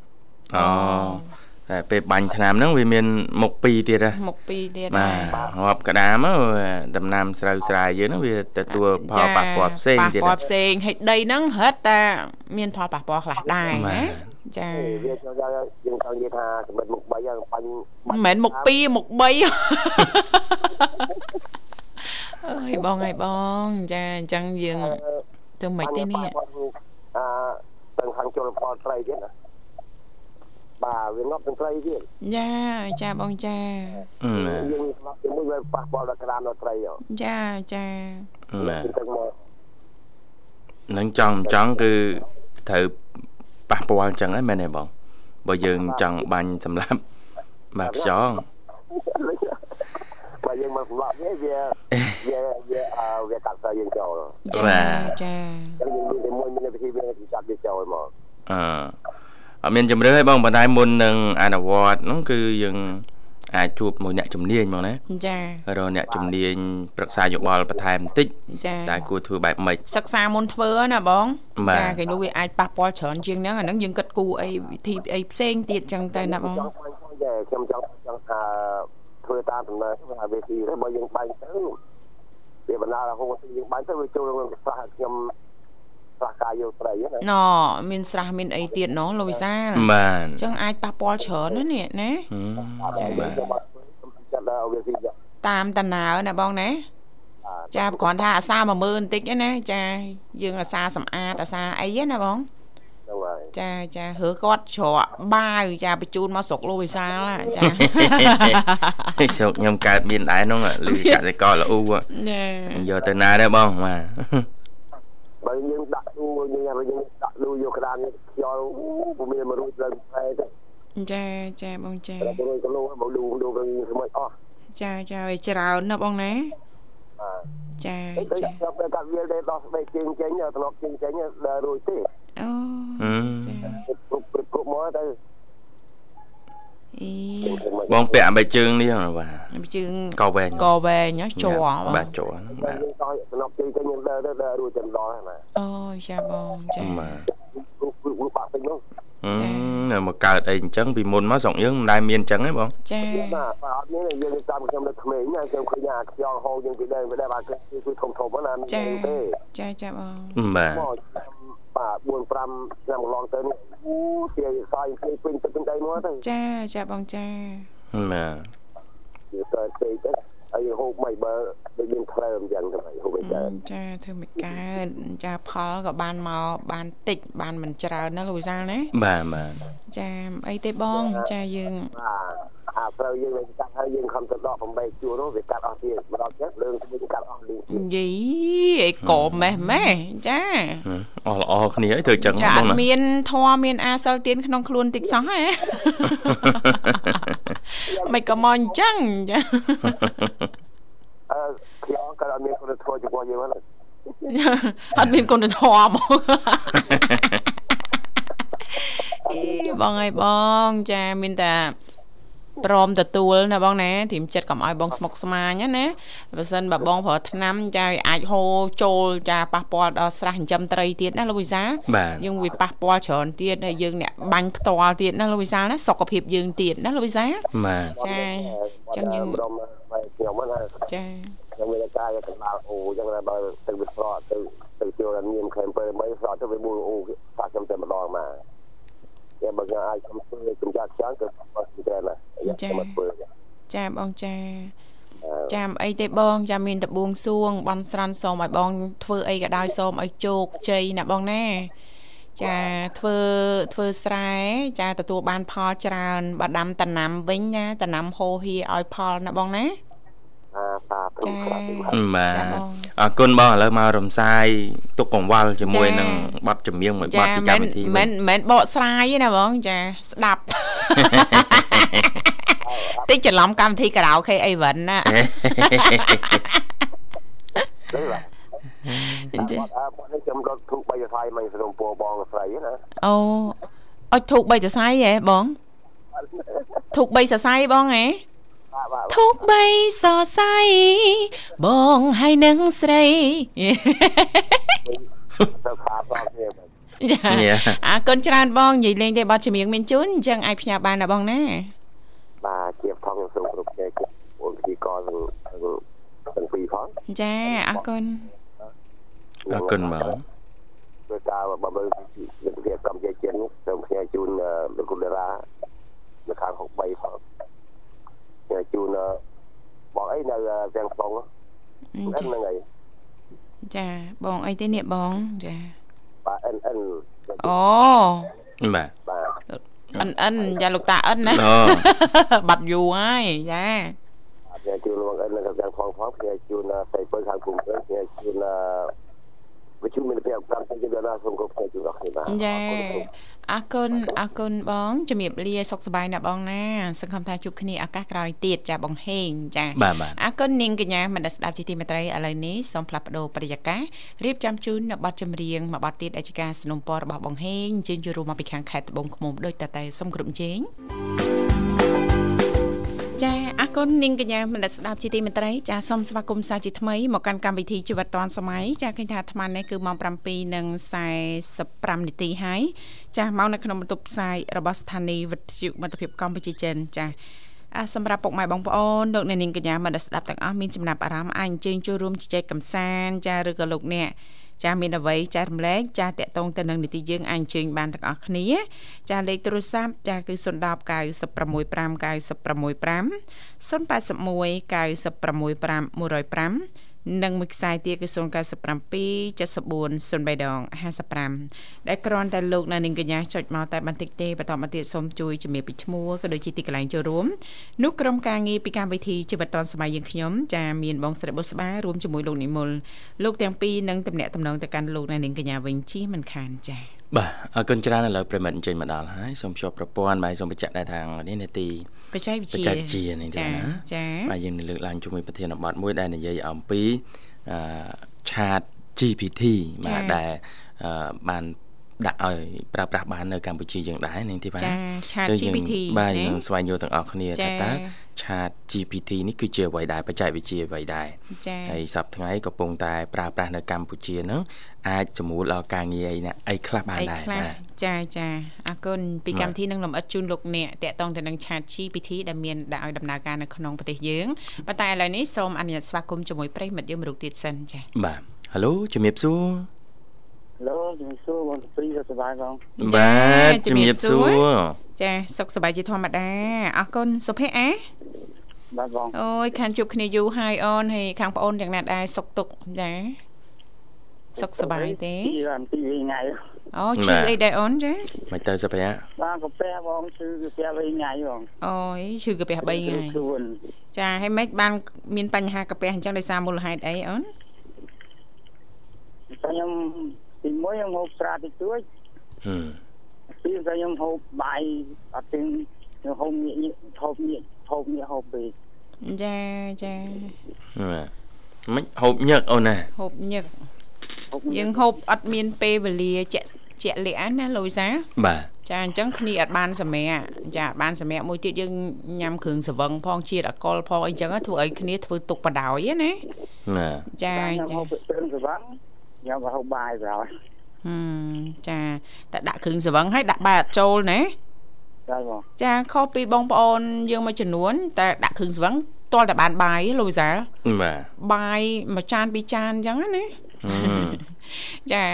Speaker 2: អូ តែពេលបាញ់ថ្នាំហ្នឹងវាមានមុខពីរទៀតហ៎
Speaker 1: មុខពីរទៀត
Speaker 2: បាទរាប់ក្តាមទៅដំណាំស្រូវស្រែយើងហ្នឹងវាទទួលផលប៉ះពាល់ផ្សេងទៀត
Speaker 1: ប៉ះពាល់ផ្សេងហើយដីហ្នឹងរឹតតែមានផលប៉ះពាល់ខ្លះដែរណាចា
Speaker 4: វាចូលយើងចង់និយាយថាសម្បត្តិមុខ3យ៉ាងបាញ់
Speaker 1: មិនមែនមុខ2មុខ3អើយបងហើយបងចាអញ្ចឹងយើងទៅមិនទេនេះ
Speaker 4: អឺទាំងខាងជលផលត្រីទៀតណា បាទវាងាប់ទាំងត្រីទៀត
Speaker 1: ចាចាបងចា
Speaker 4: យើងស្លាប់ជាមួយវាប៉ះពាល់ដល់ក្តាមដល់ត្រីហ៎
Speaker 1: ចាចា
Speaker 2: បាទ
Speaker 4: ទឹកមក
Speaker 2: នឹងចង់មិនចង់គឺត្រូវប៉ះពាល់អញ្ចឹងហើយមែនទេបងបើយើងចង់បាញ់សម្រាប់បាទខ្យង
Speaker 4: បើយើងមកសម្លាប់វាវាវាវាអឺវាកាត់ទៅយើងចូល
Speaker 1: ចាចា
Speaker 4: អញ្ចឹងយើងមានតែមួយមានវិធីវាចាប់វាចូលមក
Speaker 2: អឺ អត់មានជំរឿនទេបងប៉ុន្តែមុននឹងអនុវត្តហ្នឹងគឺយើងអាចជួបមួយអ្នកជំនាញមកណា
Speaker 1: ចា
Speaker 2: រកអ្នកជំនាញប្រឹក្សាយោបល់បន្ថែមបន្តិច
Speaker 1: ចា
Speaker 2: តែគួរធ្វើបែបម៉េច
Speaker 1: សិក្សាមុនធ្វើណាបង
Speaker 2: បាទ
Speaker 1: ចាគេនោះវាអាចប៉ះពាល់ច្រើនជាងហ្នឹងអាហ្នឹងយើងគិតគូរអីវិធីអីផ្សេងទៀតចឹងទៅណាបង
Speaker 4: ចង់ខ្ញុំចង់ចង់ថាធ្វើតាមដំណើរថាវាទីទៅបើយើងបាញ់ទៅវាបណ្ដាលឲ្យហូរទីយើងបាញ់ទៅវាចូលក្នុងស្រះខ្ញុំ ស្រះកាយយកត្រីណា
Speaker 1: ណមានស្រះមានអីទៀតណលោកវិសាល
Speaker 2: បាទ
Speaker 1: អញ្ចឹងអាចប៉ះពាល់ច្រើនណានេះណា
Speaker 2: ហឹម
Speaker 1: ចា៎
Speaker 2: បាទ
Speaker 4: ខ្ញុំចិត្តដល់វាទីចា
Speaker 1: តាមតាណើណាបងណាចាគ្រាន់ថាអាសា10000បន្តិចឯណាចាយើងអាសាសម្អាតអាសាអីហ្នឹងណាបង
Speaker 4: ហ្នឹងហើយ
Speaker 1: ចាចារើគាត់ច្រកបាវចាបញ្ជូនមកស្រុកលោកវិសាលណាចា
Speaker 2: ស្រុកខ្ញុំកើតមានដែរហ្នឹងឮកសិករល្អូ
Speaker 1: ចា
Speaker 2: យកទៅណាដែរបងបាទ
Speaker 4: បើយើងដាក់ ទូយើងថាយើងដាក់លូយកក្តាមខ្យល់ពុំមានមករួចឡើងផ្លែទេ
Speaker 1: ចាចាបងចា
Speaker 4: តែរួចក៏លូមកលូលូវិញស្មួយអស់
Speaker 1: ចាចាវាច្រើនណាបងណាចា
Speaker 4: ចាខ្ញុំទៅកាត់វាលទេដោះស្បែកជើងចេញតំណប់ជើងចេញដើររួចទេ
Speaker 1: អូ
Speaker 2: ចា
Speaker 4: គ្រប់គ្រប់គ្រប់មកទៅ
Speaker 1: អី
Speaker 2: បងពាក់បែកជើងនេះបាទ
Speaker 1: បែកជើង
Speaker 2: កវែង
Speaker 1: កវែងជ័រ
Speaker 2: បាទជ័រ
Speaker 4: បាទតំណប់ជើងចេញខ្ញុំដើរទៅដើររួចចាំដល់ហ្នឹង
Speaker 1: អូចាបងចា
Speaker 2: បាទ
Speaker 4: គ្រប់គ្រប់បាក់ពេញនោះ
Speaker 2: ចាមកកើតអីអញ្ចឹងពីមុនមកស្រុកយើងមិនដែលមានអញ្ចឹងទេបង
Speaker 1: ចា
Speaker 4: បាទបាទអត់មានយើងតាមខ្ញុំនៅក្មេងណាខ្ញុំឃើញអាខ្យល់ហូរយើងពីដើមពីដើមបាទគឺធំធំណា
Speaker 1: ចាចាចា
Speaker 2: បងបាទ
Speaker 4: បាទ4 5ឆ្នាំកន្លងទៅនេះអូជាសាយពេញពេញទឹកដីមកទៅ
Speaker 1: ចាចាបងចា
Speaker 2: បាទ
Speaker 4: ទៅទៅទៅហើយហូបមិនបើដូចមានថ្លើមយ៉ាងទៅហូបមិនកើត
Speaker 1: ចាធ្វើមិនកើតចាផលក៏បានមកបានតិចបានមិនច្រើនណាលោកវិសាលណា
Speaker 2: បាទបាទ
Speaker 1: ចាអីទេបងចាយើង
Speaker 4: បាទ អាត្រូវយើងវិញកាត់ហើយយើងខំទៅដក8ជួរនោះវាកាត់អស់ទៀតម្ដងចឹងលើងវិញកាត់អស់លីង
Speaker 1: យីអីកម៉េះម៉េះចា
Speaker 2: អស់ល្អគ្នាហើយធ្វើចឹងបងណា
Speaker 1: អត់មានធម៌មានអាសិលទៀនក្នុងខ្លួនតិចសោះហ៎មិនក៏មកអញ្ចឹងចា
Speaker 4: អឺខ្ញុំក៏អត់មានគុណធម៌ចំពោះយើងហ្នឹង
Speaker 1: អត់មានគុណធម៌ហ្មងអីបងអើយបងចាមានតែ ព្រមទទួលណាបងណាធៀមចិត្តកុំឲ្យបងស្មុកស្មាញណាបើសិនបើបងប្រើថ្នាំចាអាចហូរចូលចាប៉ះពាល់ដល់ស្រះចិញ្ចឹមត្រីទៀតណាលោកវិសាយើងវាប៉ះពាល់ច្រើនទៀតហើយយើងអ្នកបាញ់ផ្ទាល់ទៀតណាលោកវិសាណាសុខភាពយើងទៀតណាលោកវិសា
Speaker 2: បាទ
Speaker 1: ចាអញ្ចឹងយើង
Speaker 4: ខ្ញុំណា
Speaker 1: ចា
Speaker 4: ខ្ញុំមានការយកកណ្ដាលអូអញ្ចឹងបើទៅវាស្រកទៅទៅចូលដល់មានខេមពេលមិនស្រកទៅវាបួលអូប៉ះខ្ញុំតែម្ដងមក តែបើខ្ញុំអាចខ្ញុំធ្វើកម្ចាត់ខ្យល់ទៅបើច្រើនណា
Speaker 1: ចាចាបងចាចាំអីទេបងចាំមានតបួងសួងបន់ស្រាន់សូមឲ្យបង ធ្វើអីក៏ដោយសូមឲ្យជោគជ័យណាបងណាចាធ្វើធ្វើស្រែចាទទួលបានផលច្រើនបើដាំតំណាំវិញណាតំណាំហូរហៀឲ្យផលណាបងណា
Speaker 4: សា ធុ
Speaker 2: បាទអរគុណបងឥឡូវមករំសាយទុកកង្វល់ជាមួយនឹងបទចម្រៀងមួយបទពីកម្មវិធី
Speaker 1: មិនមិនបកស្រាយទេណាបងចាស្ដាប់តិចច្រឡំកម្មវិធីខារ៉ាអូខេអីវិនណា
Speaker 4: អញ្ចឹងអឺបងនេះខ្ញុំរត់ធូប3សរសៃមិនសរុបពោបងស្រីណា
Speaker 1: អូអុចធូប3សរសៃហ៎បងធូប3សរសៃបងហ៎ ធុកបីសរសៃបងហើយនឹងស្រី
Speaker 4: ទៅខាបងគ្នា
Speaker 1: ចាអរគុណច្រើនបងនិយាយលេងទេបတ်ចម្រៀងមានជូនអញ្ចឹងអាចផ្ញើបានណាបងណា
Speaker 4: បាទជាផងសូមគ្រប់គ្នាគឺអូនពីកទាំងទាំងពីរផង
Speaker 1: ចាអរគុណ
Speaker 2: អរគុណបង
Speaker 4: ដោយការបើមើលវិទ្យាកម្មជាជាតិនេះសូមផ្ញើជូនលោកគុណតារានៅខាង63ផង ជូនបងអីនៅទាំងស្រុងហ្នឹងហើយ
Speaker 1: ចាបងអីទេនេះបងចា
Speaker 4: បាទ NN
Speaker 1: អូ
Speaker 2: បាទ
Speaker 4: បាទ
Speaker 1: អិនអិនយ៉ាលោកតាអិនណាបាត់យូរហើយចា
Speaker 4: អត់ជូនលោកអិននៅទាំងផងផងគេជូនស្រីពើខាងភូមិគេជូនវិទ្យុមានភាពកម្មជាដល់ណាសូមគោរពជូនដល់គ្នាបាទ
Speaker 1: ចា អរគុណអរគុណបងជំរាបលាសុខសប្បាយណាស់បងណាសង្ឃឹមថាជួបគ្នាឱកាសក្រោយទៀតចាបងហេងចាអរគុណនាងកញ្ញាមនស្ដាប់ជាទីមេត្រីឥឡូវនេះសូមផ្លាស់ប្ដូរប្រយាកររៀបចំជូននៅប័ណ្ណចម្រៀងមួយប័ណ្ណទៀតអេចការสนុំពររបស់បងហេងជើញជួរួមមកពីខាងខេត្តត្បូងឃ្មុំដូចតតែសូមគ្រប់ជេង ចាអរគុណនាងកញ្ញាមនស្ដាប់ជាទីមេត្រីចាសូមស្វាគមន៍សាជាថ្មីមកកាន់កម្មវិធីជីវិតឌွန်សម័យចាឃើញថាអាត្មានេះគឺម៉ោង7:45នាទីហើយចាមកនៅក្នុងបន្ទប់ផ្សាយរបស់ស្ថានីយ៍វិទ្យុមិត្តភាពកម្ពុជាចិនចាអសម្រាប់ពុកម៉ែបងប្អូនលោកអ្នកនាងកញ្ញាមនស្ដាប់ទាំងអស់មានចំណាប់អារម្មណ៍អាចអញ្ជើញចូលរួមជជែកកម្សាន្តចាឬក៏លោកអ្នក ចាមានអ្វីចែករំលែកចាតកតងទៅនឹងនីតិយើងអាចអញ្ជើញបានទាំងអស់គ្នា ចាលេខទូរស័ព្ទចាគឺ010 965 965 081 965 105 និងមួយខ្សែទៀតគឺ097 74 03ដង55ដែលគ្រាន់តែលោកនៅនាងកញ្ញាចុចមកតែបន្តិចទេបន្តមកទៀតសូមជួយជំរាបពីឈ្មោះក៏ដូចជាទីកន្លែងចូលរួមនោះក្រុមការងារពីកម្មវិធីជីវិតឌុនសម័យយើងខ្ញុំចាមានបងស្រីបុស្បារួមជាមួយលោកនិមលលោកទាំងពីរនឹងតំណាក់តំណងទៅកាន់លោកនៅនាងកញ្ញាវិញជាមិនខានចា
Speaker 2: បាទអរគុណច្រើនឥឡូវប្រិមិត្តអញ្ជើញមកដល់ហើយសូមជួបប្រព័ន្ធបាទសូមបញ្ជាក់ដែរថានេះនេតិ
Speaker 1: បច្ចេកវិទ្យា
Speaker 2: បច្ចេកវិទ្យានេះទេណា
Speaker 1: ចា
Speaker 2: បាទយើងនឹងលើកឡើងជាមួយប្រធានបទមួយដែលនិយាយអំពីអឺឆាត GPT បាទដែលអឺបានដាក់ឲ្យប្រើប្រាស់បាននៅកម្ពុជាយើងដែរនាងធីបា
Speaker 1: ចាឆាត GPT
Speaker 2: បាទ
Speaker 1: ណា
Speaker 2: យើងស្វែងយល់ទាំងអស់គ្នា
Speaker 1: ចា
Speaker 2: ថាតើឆាត GPT នេះគឺជាអ្វីដែរបច្ចេកវិទ្យាអ្វីដែរ
Speaker 1: ចា
Speaker 2: ហើយសប្តាហ៍ថ្ងៃកំពុងតែប្រើប្រាស់នៅកម្ពុជាហ្នឹងអាចជំនួសដល់ការងារអីណាអីខ្លះបាន
Speaker 1: អី
Speaker 2: ដែរ
Speaker 1: ខ្លះ
Speaker 2: បាទ
Speaker 1: ចាចាអរគុណពី
Speaker 2: បាទ
Speaker 1: កម្មវិធីនឹងលំអិតជូនលោកអ្នកតកតងទៅនឹងឆាត GPT ដែលមានដាក់ឲ្យដំណើរការនៅក្នុងប្រទេសយើងប៉ុន្តែឥឡូវនេះសូមអនុញ្ញាតស្វាគមន៍ជាមួយប្រិយមិត្តយើងមរុកទៀតសិនចា
Speaker 2: បាទ Halo ជំរាបសួរ
Speaker 5: ឡូជំរាបសួរបងព្រីសុខសប្បាយបង
Speaker 2: បាទជំរាបសួរ
Speaker 1: ចាសុខសប្បាយជាធម្មតាអរគុណសុភ័ក្រអា
Speaker 5: បាទបង
Speaker 1: អូយខានជួបគ្នាយូរហើយអូនហើយខាងប្អូនយ៉ាងណាដែរសុខទុក្ខចាសុខសប្បាយទេ
Speaker 5: ពីអំពីវិញថ្ងៃ
Speaker 1: អូឈឺអីដែរអូនចា
Speaker 2: មិនទៅសុភ័ក្រ
Speaker 5: បាទកាពះបងឈឺកាពះវិញថ្ងៃបង
Speaker 1: អូយឈឺកាពះ3ថ្ងៃ
Speaker 5: ខ្លួន
Speaker 1: ចាហើយម៉េចបានមានបញ្ហាកាពះអញ្ចឹងដោយសារមូលហេតុអីអូន
Speaker 5: ខ្ញុំទីមួយខ្ញុំហូបស្រាតិចតួច
Speaker 2: ហឹម
Speaker 5: ពីរខ្ញុំហូបបាយអត់ទាំងខ្ញុំហូបញៀកញៀកហូបញៀកហូបញៀកហូបពេក
Speaker 1: ចាចា
Speaker 2: បាទមិនហូបញឹកអូនណា
Speaker 1: ហូបញឹក
Speaker 5: ហូប
Speaker 1: យើងហូបអត់មានពេលវេលាជាក់ជាក់លាក់ណាលូយសា
Speaker 2: បាទ
Speaker 1: ចាអញ្ចឹងគ្នាអត់បានសម្រាប់ចាអត់បានសម្រាប់មួយទៀតយើងញ៉ាំគ្រឿងសង្វឹងផងជាតិអកុលផងអីចឹងធ្វើឲ្យគ្នាធ្វើទុកបដ ாய் ណា
Speaker 2: ណា
Speaker 1: ចា
Speaker 5: ខ្ញុំ
Speaker 1: ចា
Speaker 5: ហូបគ្រឿងសវឹងខ្ញុំក៏ហូបបាយប្រហែល
Speaker 1: ហឹមចាតែដាក់គ្រឿងសង្វឹងឲ្យដាក់បាយអត់ចូលណា
Speaker 5: បាទបង
Speaker 1: ចាខុសពីបងប្អូនយើងមួយចំនួនតែដាក់គ្រឿងសង្វឹងទាល់តែបានបាយលូយសា
Speaker 2: បាទ
Speaker 1: បាយមួយចានពីរចានអញ្ចឹងណា
Speaker 2: ហឹម
Speaker 1: ចា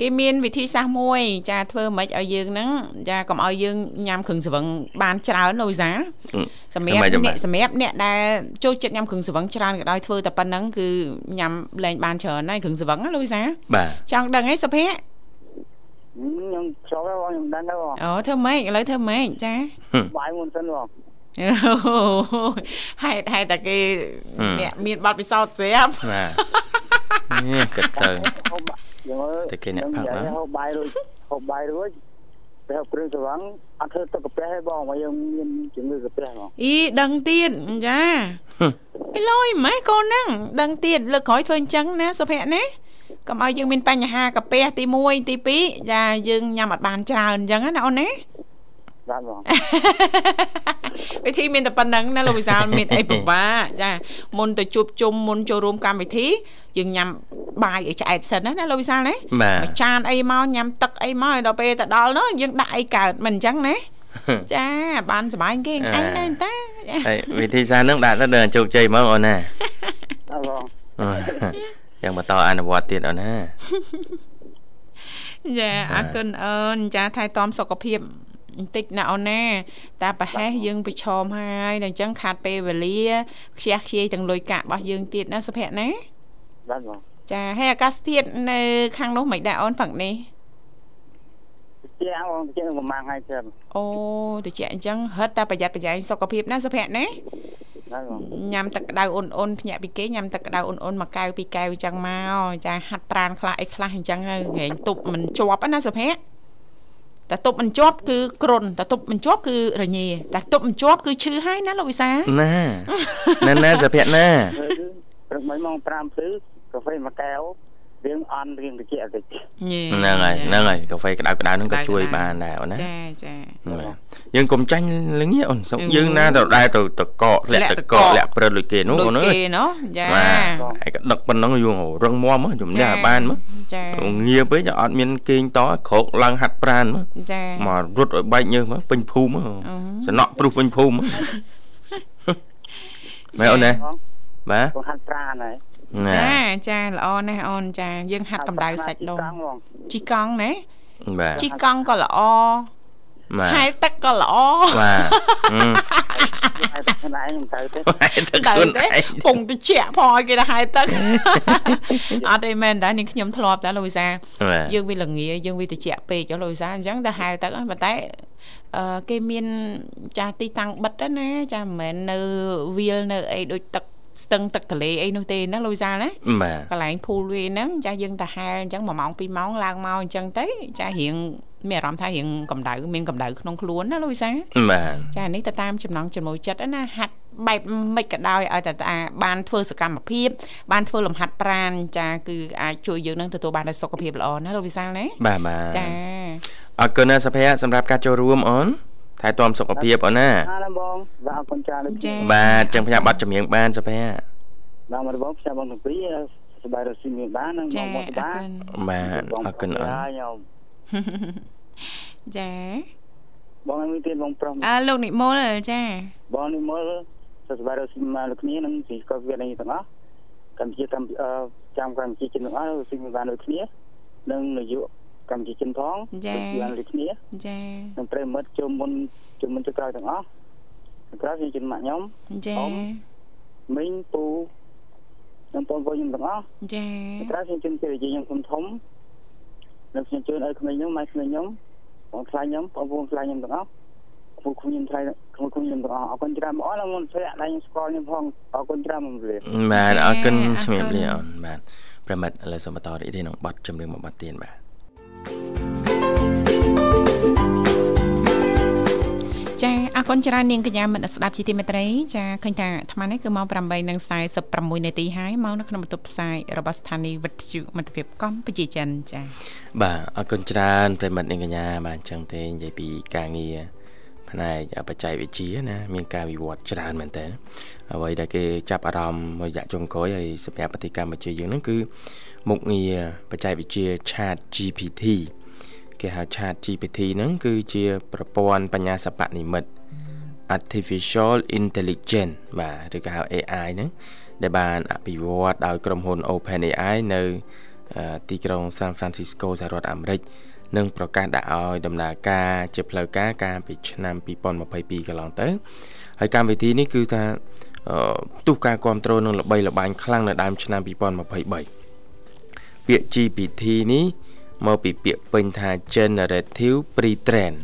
Speaker 1: គេមានវិធីសាស្ត្រមួយ ចាធ្វើម៉េចឲ្យយើងហ្នឹងចាកុំឲ្យយើងញ៉ាំគ្រឿងសង្វឹងបានច្រើនលូយសាសម្រាប់
Speaker 2: ម៉េចទៅ
Speaker 1: អ្នក
Speaker 2: បាទ
Speaker 1: សម្រាប់អ្នកដែលចូលចិត្តញ៉ាំគ្រឿងសង្វឹងច្រើនក៏ដោយធ្វើតែប៉ុណ្្នឹងគឺញ៉ាំលែងបានច្រើនហើយគ្រឿងសង្វឹងណាលូយសា
Speaker 2: បាទ
Speaker 1: ចង់ដឹងអីសុភ័ក្រ
Speaker 5: ខ្ញុំចូលហើយបងខ្ញុំដឹងហើយបង
Speaker 1: អូធ្វើម៉េចឥឡូវធ្វើម៉េចចា
Speaker 5: បាយមុនសិនបង
Speaker 1: អូហេតុហេតុតែគេអ្នកមានប័ណ្ណពិសោធន៍ស្រាប់
Speaker 2: បាទនេះគិតទៅ
Speaker 5: ហូបបាយយើង
Speaker 2: តែគេអ្នកផឹកណា
Speaker 5: ហូបបាយរួចហូបបាយរួចទៅហូបគ្រឿងសវឹងអត់ធ្វើទឹកកាពះទេបងមកយើងមានជំងឺកាពះបង
Speaker 1: អីដឹងទៀតចាអីលយម៉េចកូនហ្នឹងដឹងទៀតលើកក្រោយធ្វើអញ្ចឹងណាសុភ័ក្រណាកុំឲ្យយើងមានបញ្ហាកាពះទី1ទី2ចាយើងញ៉ាំអត់បានច្រើនអញ្ចឹងណាអូនណា
Speaker 5: បាទបង
Speaker 1: វិធីមានតែប៉ុណ្្នឹងណាលោកវិសាលមានអីពិបាកចាមុនទៅជួបជុំមុនចូលរួមកម្មវិធីយើងញ៉ាំបាយឲ្យឆ្អែតសិនណាណាលោកវិសាលណា
Speaker 2: បាទ
Speaker 1: មួយចានអីមកញ៉ាំទឹកអីមកឲ្យដល់ពេលទៅដល់នោះយើងដាក់អីកើតមិនអញ្ចឹងណាចាបានសុបាយគេឯងដែរតាចា
Speaker 2: ហើយវិធីសាស្ត្រហ្នឹងដាក់ទៅដល់ជោគជ័យហ្មងអូនណា
Speaker 5: បាទបង
Speaker 2: យ៉ាងបន្តអនុវត្តទៀតអូនណា
Speaker 1: ចាអរគុណអូនចាថែទាំសុខភាព បន្តិចណាអូនណាតែប្រហែសយើងប្រឈមហើយដល់អញ្ចឹងខាតពេលវេលាខ្ជះខ្ជាយទាំងលុយកាក់របស់យើងទៀតណាសុភ័ក្រណា
Speaker 5: បាទបង
Speaker 1: ចាហើយអាកាសធាតុនៅ ខាងនោះមិនដែរអូនផឹកនេះ
Speaker 5: ជាងបងជាងប្រហែលថ្ងៃទៀត
Speaker 1: អូតិចអញ្ចឹងហិតតែប្រយ័ត្នប្រយែងសុខភាពណាសុភ័ក្រណា
Speaker 5: បាទបង
Speaker 1: ញ៉ាំទឹកក្តៅអ៊ុនអ៊ុនភ្ញាក់ពីគេញ៉ាំទឹកក្តៅអ៊ុនអ៊ុនមួយកែវពីរកែវអញ្ចឹងមកចាហាត់ប្រានខ្លះអីខ្លះអញ្ចឹងហើយហែងទប់មិនជាប់ណាសុភ័ក្រ តែទប់មិនជាប់គឺគ្រុនតែទប់មិនជាប់គឺរញ៉េតែទប់មិនជាប់គឺឈឺហើយណាលោកវិសា
Speaker 2: ណាណាណាសុភ័ក្រណា
Speaker 5: ព្រឹកមិញម៉ោង5ព្រឹកកាហ្វេមួយកែវ រៀងអន់រៀងតិចតិច
Speaker 1: ញ៉េ
Speaker 2: ហ្នឹងហើយហ្នឹងហើយកាហ្វេក្តៅក្តៅហ្នឹងក៏ជួយបានដែរអូនណា
Speaker 1: ចាចា
Speaker 2: បាទយើងកុំចាញ់ល្ងាអូនសុំ
Speaker 1: អឺ
Speaker 2: យើងណាទៅដែរទៅតកកលាក់
Speaker 1: លាក់
Speaker 2: ត
Speaker 1: ត
Speaker 2: ក
Speaker 1: ក
Speaker 2: ក
Speaker 1: ក
Speaker 2: លាក់ព្រឹតលុយគេនោះ
Speaker 1: ដូច
Speaker 2: អូនអើ
Speaker 1: គេ
Speaker 2: យ
Speaker 1: ណោះចា
Speaker 2: បាទហើយក៏ដឹកប៉ុណ្ណឹងយូររឹងមាំហ៎ជំនះបានមក
Speaker 1: ចា
Speaker 2: ងាពេកអត់មានគេងតក្រោកឡើងហាត់ប្រានមក
Speaker 1: ចា
Speaker 2: មករត់ឲ្យបែកញើសមកពេញភូមិមក
Speaker 1: អឺ
Speaker 2: សំណក់ព្រុសពេញភូមិមកមែនអូនណា
Speaker 5: បង
Speaker 2: បាទ
Speaker 5: បងហាត់ប្រាណហើយ
Speaker 2: ណា
Speaker 1: ចាចាល្អណាស់អូនចា យើងហាត់កម្ដៅសាច់ដុំ
Speaker 5: បង
Speaker 1: ជីកង់ណា
Speaker 2: បាទ
Speaker 1: ជីកង់ក៏ល្អ
Speaker 2: បាទ
Speaker 1: ហែលទឹកក៏ល្អ
Speaker 2: បាទហឹម
Speaker 5: ហើយតែខ្លួនឯងមិនទៅទេ
Speaker 2: ទៅ
Speaker 1: ទៅ
Speaker 2: ខ្លួន
Speaker 1: ទេ
Speaker 2: ឯង
Speaker 1: ពងតិចផងឲ្យគេទៅហែលទឹកអត់ទេមែនដែរនាងខ្ញុំធ្លាប់តែលោកវិសា
Speaker 2: បាទ
Speaker 1: យើងវាល្ងាយើងវាតិចពេកចុះលោកវិសាអញ្ចឹងទៅហែលទឹកហ្នឹងប៉ុន្តែអឺគេមានចាស់ទីតាំងបិទហ្នឹងណាចាមិនមែននៅវាលនៅអីដូចទឹក ស្ទឹងទឹកទន្លេអីនោះទេណាលោកវិសាណា
Speaker 2: បាទ
Speaker 1: កន្លែងភូលវាហ្នឹងចាស់យើងទៅហែលអញ្ចឹង1ម៉ោង2ម៉ោងឡើងមកអញ្ចឹងទៅចាស់រៀងមានអារម្មណ៍ថារៀងកម្ដៅមានកម្ដៅក្នុងខ្លួនណាលោកវិសា
Speaker 2: បាទ
Speaker 1: ចានេះទៅតាមចំណង់ចំណូលចិត្តណាហាត់បែបមិនក៏ដោយឲ្យតែតាបានធ្វើសកម្មភាពបានធ្វើលំហាត់ប្រាណចាគឺអាចជួយយើងនឹងទទួលបាននូវសុខភាពល្អណាលោកវិសាលណា
Speaker 2: បាទបាទ
Speaker 1: ចា
Speaker 2: អរគុណណាសុភ័ក្រសម្រាប់ការចូលរួមអូន ថែទាំសុខភាពអូនណា
Speaker 5: អាណាបងបាទអរគុណច្រើនដូច
Speaker 1: ចា
Speaker 2: បាទចឹងផ្សាយប័ណ្ណចម្រៀងបានសុភ័ក្រ
Speaker 5: បាទមកបងផ្សាយបងទាំងពីរសប្បាយរស់ស៊ីមានបាននិង
Speaker 1: ចា
Speaker 5: បងមក
Speaker 1: អ
Speaker 5: បា
Speaker 1: រ
Speaker 5: ន
Speaker 1: គុណ
Speaker 2: បាទអរគុណអូន
Speaker 5: ខ្ញុំ
Speaker 1: ចា
Speaker 5: បងឲ្យមានទៀតបងប្រុស
Speaker 1: អើលោកនិមលចា
Speaker 5: បងនេះមើលសប្បាយរស់ស៊ីមកលោកគ្នានិងពីកោវិទ្យានេះទាំងអស់កម្ពុជាកម្ពុជាចាំកម្ពុជាចិនទាំងអស់ស៊ីមានបានដូចគ្នានិងនយោបាយ កម្ពុជាចិនផងបានដូចគ្នា
Speaker 1: ចា
Speaker 5: និងប្រិមិត្តជុំមុនជុំមុនទៅក្រោយទាំងអស់ក្រោយខ្ញុំជិនម៉ាក់ខ្ញុំ
Speaker 1: ចា
Speaker 5: មីងពូនិងបងប្អូនខ្ញុំទាំងអស់
Speaker 1: ចា
Speaker 5: ក្រោយខ្ញុំជិនជាខ្ញុំធំធំនិងខ្ញុំជឿឲ្យក្មេងខ្ញុំម៉ែក្មេងខ្ញុំបងខ្លាញ់ខ្ញុំបងប្អូនខ្លាញ់ខ្ញុំទាំងអស់គ្រូខ្ញុំថ្លៃគ្រូខ្ញុំទាំងអស់អរគុណច្រើនបងអរមុនស្រាក់ដៃខ្ញុំស្គាល់ខ្ញុំផងអរគុណច្រើនមកលេ
Speaker 2: បាទអរគុណជំរាបលាអូនបាទប្រិមិត្តឥឡូវសូមបន្តរីករាយនឹងប័ណ្ណចម្រៀងមួយប័ណ្ណទៀតបាទ
Speaker 1: ចាអរគុណច្រើននាងកញ្ញាមិត្តស្ដាប់ជាទីមេត្រីចាឃើញថាអាត្មានេះគឺម៉ោង8:46នាទីហើយមកនៅក្នុងបន្ទប់ផ្សាយរបស់ស្ថានីយ៍វិទ្យុមិត្តភាពកម្ពុជាចិនចា
Speaker 2: បាទអរគុណច្រើនប្រិមិត្តនាងកញ្ញាបាទអញ្ចឹងទេនិយាយពីការងារផ្នែកបច្ចេកវិទ្យាណាមានការវិវត្តច្រើនមែនតើអ្វីដែលគេចាប់អារម្មណ៍មួយរយៈចុងក្រោយហើយសម្រាប់ប្រទេសកម្ពុជាយើងហ្នឹងគឺមុខងារបច្ចេកវិទ្យា Chat GPT គេហៅ Chat GPT ហ្នឹងគឺជាប្រព័ន្ធបញ្ញាសិប្បនិម្មិត artificial intelligence បាទឬក៏ហៅ AI ហ្នឹងដែលបានអភិវឌ្ឍដោយក្រុមហ៊ុន OpenAI នៅអឺទីក្រុង San Francisco សហរដ្ឋអាមេរិកនឹងប្រកាសដាក់ឲ្យដំណើរការជាផ្លូវការកាលពីឆ្នាំ2022កន្លងទៅហើយកម្មវិធីនេះគឺថាអឺផ្ទុះការគ្រប់គ្រងនឹងល្បីល្បាញខ្លាំងនៅដើមឆ្នាំ2023ពាក្យ GPT នេះ មកពីពាក្យពេញថា generative pre-train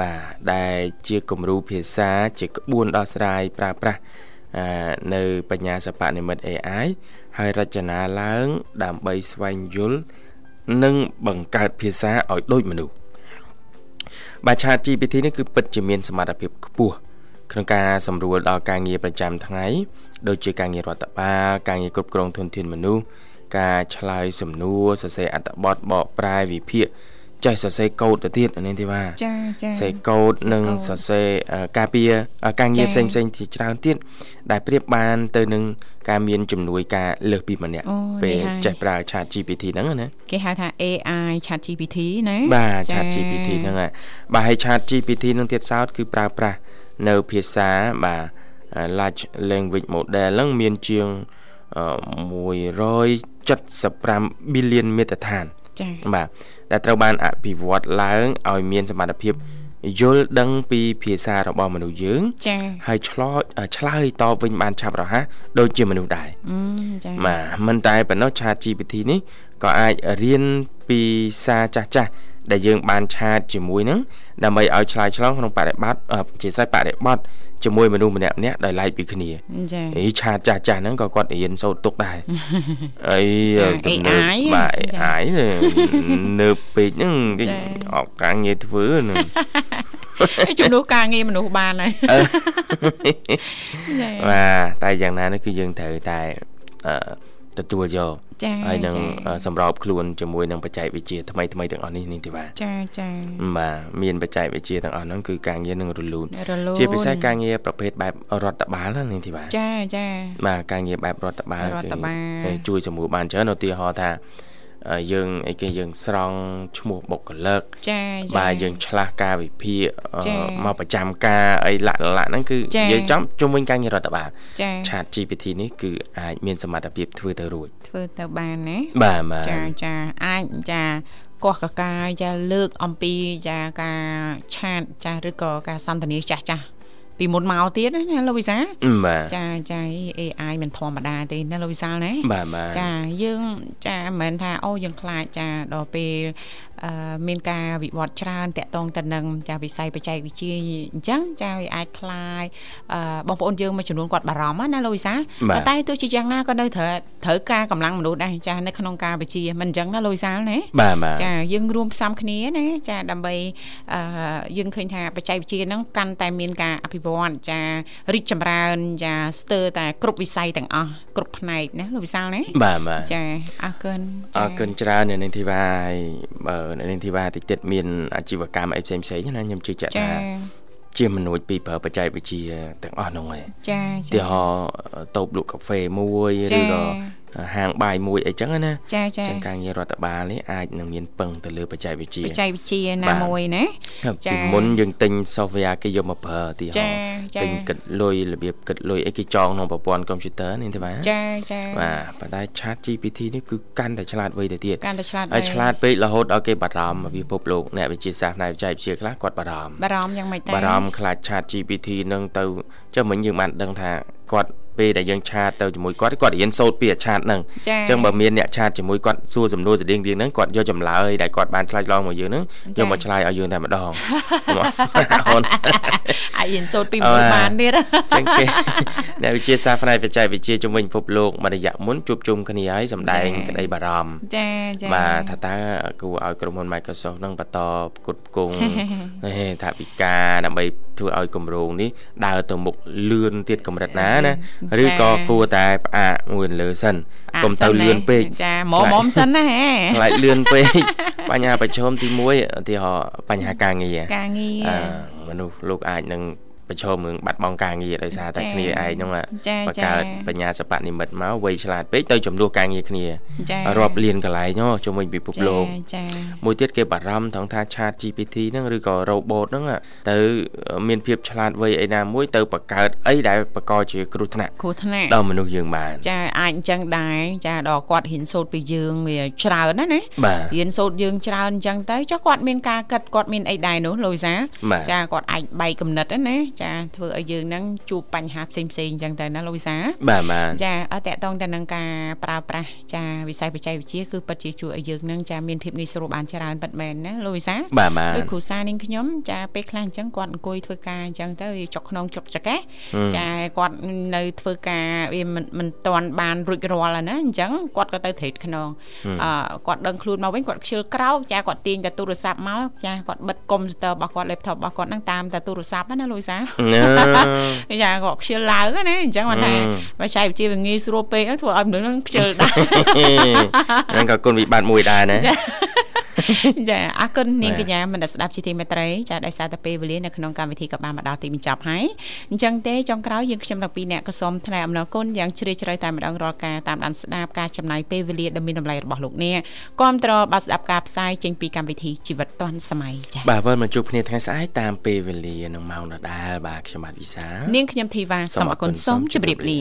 Speaker 2: បាទដែលជាគំរូភាសាជាក្បួនដោះស្រាយប្រើប្រាស់អឺនៅបញ្ញាសិប្បនិម្មិត AI ហើយរចនាឡើង ដើម្បីស្វែងយល់និងបង្កើតភាសាឲ្យដូចមនុស្សបាទ Chat GPT នេះគឺពិតជាមានសមត្ថភាពខ្ពស់ក្នុងការសម្រួលដល់ការងារប្រចាំថ្ងៃដូចជាការងាររដ្ឋបាលការងារគ្រប់គ្រងធនធានមនុស្ស ការឆ្លើយសំណួរសរសេរអត្ថបទបកប្រែវិភាគចេះសរសេរកូដទៅទៀតអានេះទេបាទ
Speaker 1: ចាចា
Speaker 2: សរសេរកូដនិងសរសេរអឺការពារអឺការងារផ្សេងផ្សេងៗជាច្រើនទៀតដែលប្រៀបបានទៅនឹងការមានជំនួយការលើសពីម្នាក់
Speaker 1: អូ
Speaker 2: ពេល
Speaker 1: នេះហើយ
Speaker 2: ចេះប្រើ Chat GPT ហ្នឹងណា
Speaker 1: គេហៅថា AI Chat GPT ណា
Speaker 2: បាទ
Speaker 1: ចា
Speaker 2: Chat GPT ហ្នឹងហើយបាទហើយ Chat GPT ហ្នឹងទៀតសោតគឺប្រើប្រាស់នៅភាសាបាទ large language model ហ្នឹងមានជាងអឺ 175 billion មេត្តាដ្ឋាន
Speaker 1: ចា
Speaker 2: បាទដែលត្រូវបានអភិវឌ្ឍឡើងឲ្យមានសមត្ថភាពយល់ដឹងពីភាសារបស់មនុស្សយើង
Speaker 1: ចា
Speaker 2: ហើយឆ្លោឆ្លើយតបវិញបានឆាប់រហ័សដូចជាមនុស្សដែរ
Speaker 1: អឺចា
Speaker 2: បាទមិនតែប៉ុណ្ណោះ Chat GPT នេះក៏អាចរៀនពីសារចាស់ចាស់ៗ ដែលយើងបានឆាតជាមួយនឹងដើម្បីឲ្យឆ្លើយឆ្លងក្នុងបរិបត្តិអឺជាស្រេចបរិបត្តិជាមួយមនុស្សម្នាក់ម្នាក់ដោយឡែកពីគ្នា
Speaker 1: ចា
Speaker 2: អីឆាតចាស់ចាស់ហ្នឹងក៏គាត់រៀនសូត្រទុកដែរអី
Speaker 1: ចា
Speaker 2: ទំនើប
Speaker 1: AI
Speaker 2: បាទ
Speaker 1: ចា
Speaker 2: AI នៅពេកហ្នឹងគេ
Speaker 1: ចា
Speaker 2: អត់ការងារធ្វើហ្នឹង
Speaker 1: ជំនួសការងារមនុស្សបានហើយចា
Speaker 2: បាទតែយ៉ាងណានោះគឺយើងត្រូវតែអឺ ទទួលយក
Speaker 1: ចា
Speaker 2: ហើយនឹង
Speaker 1: ចា
Speaker 2: អឺសម្របខ្លួនជាមួយនឹងបច្ចេកវិទ្យាថ្មីថ្មីៗទាំងអស់នេះនេះទេបាទ
Speaker 1: ចាចា
Speaker 2: បាទមានបច្ចេកវិទ្យាទាំងអស់ហ្នឹងគឺការងារនឹងរលូន
Speaker 1: រលូន
Speaker 2: ជាពិសេសការងារប្រភេទបែបរដ្ឋបាលណានេះទេបាទ
Speaker 1: ចាចា
Speaker 2: បាទការងារបែបរដ្ឋបាល
Speaker 1: រដ្ឋបាល
Speaker 2: គេជួយសម្រួលបានច្រើនឧទាហរណ៍ថាអឺ យើងអីគេយើងស្រង់ឈ្មោះបុគ្គលិក
Speaker 1: ចាចា
Speaker 2: បាទយើងឆ្លាស់ការវិភាគអឺ
Speaker 1: ចា
Speaker 2: មកប្រចាំការអីលាក់លាក់ហ្នឹងគឺ
Speaker 1: ចា
Speaker 2: និយាយចំជុំវិញការងាររដ្ឋបាល
Speaker 1: ចា
Speaker 2: Chat GPT នេះគឺអាចមានសមត្ថភាពធ្វើទៅរួច
Speaker 1: ធ្វើទៅបានណា
Speaker 2: បាទបាទ
Speaker 1: ចាចាអាចចាកោះកកាយចាលើកអំពីចាការឆាតចាឬក៏ការសន្ទនាចាស់ចាស់ ពីមុនមកទៀតណាលោកវិសាល
Speaker 2: បាទ
Speaker 1: ចាចា AI មិនធម្មតាទេណាលោកវិសាលណា
Speaker 2: បាទបាទ
Speaker 1: ចាយើងចាមិនមែនថាអូយើងខ្លាចចាដល់ពេលមានការវិវត្តច្រើនតកតងទៅនឹងចាវិស័យបច្ចេកវិទ្យាអញ្ចឹងចាវាអាចคลายបងប្អូនយើងមួយចំនួនគាត់បារម្ភណាលោកវិសាលតែទោះជាយ៉ាងណាក៏នៅត្រូវត្រូវការកម្លាំងមនុស្សដែរចានៅក្នុងការវិជាមិនអញ្ចឹងណាលោកវិសាលណាចាយើងរួមផ្សំគ្នាណាចាដើម្បីយើងឃើញថាបច្ចេកវិទ្យាហ្នឹងកាន់តែមានការអភិវឌ្ឍចារីកចម្រើនចាស្ទើរតែគ្រប់វិស័យទាំងអស់គ្រប់ផ្នែកណាលោកវិសាលណា
Speaker 2: បាទបាទ
Speaker 1: ចាអរគុណ
Speaker 2: អរគុណច្រើននៅនាងធីវ៉ាហើយបើ នៅនាងធីវ៉ាតិចទៀតមានអាជីវកម្មអីផ្សេងផ្សេងណាខ្ញុំជឿជាក់ថាជាមនុស្សពីប្រើបច្ចេកវិទ្យាទាំងអស់ហ្នឹងឯង
Speaker 1: ចា
Speaker 2: ចាឧទាហរណ៍តូបលក់កាហ្វេមួយឬក៏ ហាងបាយមួយអីចឹងណា
Speaker 1: ចាចា
Speaker 2: ចឹងការងាររដ្ឋបាលនេះអាចនឹងមានពឹងទៅលើបច្ចេកវិទ្យា
Speaker 1: បច្ចេកវិទ្យាណាមួយណា
Speaker 2: ចាពីមុនយើងទិញ software គេយកមកប្រើទីហោទិញគិតលុយរបៀបគិតលុយអីគេចងក្នុងប្រព័ន្ធកុំព្យូទ័រនេះទេបាទ
Speaker 1: ចាចា
Speaker 2: បាទប៉ុន្តែ Chat GPT នេះគឺកាន់តែឆ្លាតវៃទៅទៀត
Speaker 1: កាន់តែឆ្លាតវៃ
Speaker 2: ហើយឆ្លាតពេករហូតដល់គេបារម្ភពីពិភពលោកអ្នកវិទ្យាសាស្ត្រផ្នែកបច្ចេកវិទ្យាខ្លះគាត់បារម្ភ
Speaker 1: បារម្ភយ៉ាងម៉េចតែ
Speaker 2: បារម្ភខ្លាច Chat GPT នឹងទៅចុះមិញយើងបានដឹងថាគាត់ ពេលដែលយើងឆាតទៅជាមួយគាត់គាត់រៀនសូត្រពីអាឆាតហ្នឹងអញ្ចឹងបើមានអ្នកឆាតជាមួយគាត់សួរសំណួរស្តៀងៗហ្នឹងគាត់យកចម្លើយដែលគាត់បានឆ្លើយឡងមកយើងហ្នឹងយកមកឆ្លើយឲ្យយើងតែម្ដង
Speaker 1: អូនអាចរៀនសូត្រពីមួយបានទៀត
Speaker 2: អញ្ចឹងគេអ្នកវិទ្យាសាស្ត្រផ្នែកបច្ចេកវិទ្យាជំនាញពិភពលោកមួយរយៈមុនជួបជុំគ្នាហើយសម្ដែងក្តីបារម្ភ
Speaker 1: ចាចា
Speaker 2: បាទថាតើគួរឲ្យក្រុមហ៊ុន Microsoft នឹងបន្តផ្គត់ផ្គង់ថាវិការដើម្បីធ្វើឲ្យគម្រោងនេះដើរទៅមុខលឿនទៀតកម្រិតណាណាឬក៏គួរតែផ្អាកមួយលើសិនកុំទៅលឿនពេក
Speaker 1: ចាមុំមុំសិនណាហេ
Speaker 2: ខ្លាចលឿនពេកបញ្ហាប្រឈមទី1ឧទាហរណ៍បញ្ហាការងារ
Speaker 1: ការងារ
Speaker 2: មនុស្សលោកអាចនឹង ប្រឈមនឹងបាត់បង់ការងារដោយសារតែគ្នាឯងហ្នឹងបង្កើតបញ្ញាសបនិមិត្តមកវៃឆ្លាតពេកទៅចំនួនការងារគ្នារាប់លានកន្លែងជុំវិញពិភពលោកមួយទៀតគេបារម្ភថងថា Chat GPT ហ្នឹងឬក៏ robot ហ្នឹងទៅមានភាពឆ្លាតវៃឯណាមួយទៅបង្កើតអីដែលបង្កជាគ្រោះថ្នាក់
Speaker 1: គ្រោះថ្នាក់
Speaker 2: ដល់មនុស្សយើងបាន
Speaker 1: ចាអាចអញ្ចឹងដែរចាដល់គាត់ហ៊ានសូត្រពីយើងវាច្រើនណាណាហ៊ានសូត្រយើងច្រើនអញ្ចឹងទៅចុះគាត់មានការគិតគាត់មានអីដែរនោះលូយសាចាគាត់អាចបែកគំនិតណាចាធ្វើឲ្យយើងហ្នឹងជួបបញ្ហាផ្សេងផ្សេងអញ្ចឹងទៅណាលោកវិសា
Speaker 2: បាទបាទ
Speaker 1: ចាអត់តកតងទៅនឹងការប្រើប្រាស់ចាវិស័យបច្ចេកវិទ្យាគឺពិតជាជួយឲ្យយើងហ្នឹងចាមានភាពងាយស្រួលបានច្រើនពិតមែនណាលោកវិសា
Speaker 2: បាទបាទ
Speaker 1: ដូចគ្រូសានាងខ្ញុំចាពេលខ្លះអញ្ចឹងគាត់អង្គុយធ្វើការអញ្ចឹងទៅវាចុកក្នុងចុកចកេះចាគាត់នៅធ្វើការវាមិនមិនតាន់បានរួចរាល់ណាអញ្ចឹងគាត់ក៏ទៅត្រេតខ្នងអឺគាត់ដឹងខ្លួនមកវិញគាត់ខ្ជិលក្រោកចាគាត់ទាញតែទូរស័ព្ទមកចាគាត់បិទកុំព្យូទ័ររបស់គាត់ laptop របស់គាត់ហ្នឹងតាមតែទូរស័ព្ទណាលោកវិសាយ៉ាគាត់ខ្ជិលឡើងណាអញ្ចឹងមិនថាបើចៃវិជាវាងាយស្រួលពេកធ្វើឲ្យមនុស្សនឹងខ្ជិលដែរ
Speaker 2: ហ្នឹងក៏គុណវិបត្តិមួយដែរណា
Speaker 1: ចាអរគុណនាងកញ្ញាមនស្ដាប់ជាទីមេត្រីចាដោយសារតែពេលវេលានៅក្នុងកម្មវិធីក៏បានមកដល់ទីបញ្ចប់ហើយអញ្ចឹងទេចុងក្រោយយើងខ្ញុំទាំងពីរអ្នកក៏សូមថ្លែងអំណរគុណយ៉ាងជ្រាលជ្រៅតែម្ដងរាល់ការតាមដានស្ដាប់ការចំណាយពេលវេលាដ៏មានតម្លៃរបស់លោកអ្នកគាំទ្របាទស្ដាប់ការផ្សាយចេញពីកម្មវិធីជីវិតឌွန်សម័យចា
Speaker 2: បាទវិលមកជួបគ្នាថ្ងៃស្អែកតាមពេលវេលានឹងម៉ោងដដែលបាទខ្ញុំបាទវិសា
Speaker 1: នាងខ្ញុំធីវ៉ាសូមអរគុណសូមជម្រាបលា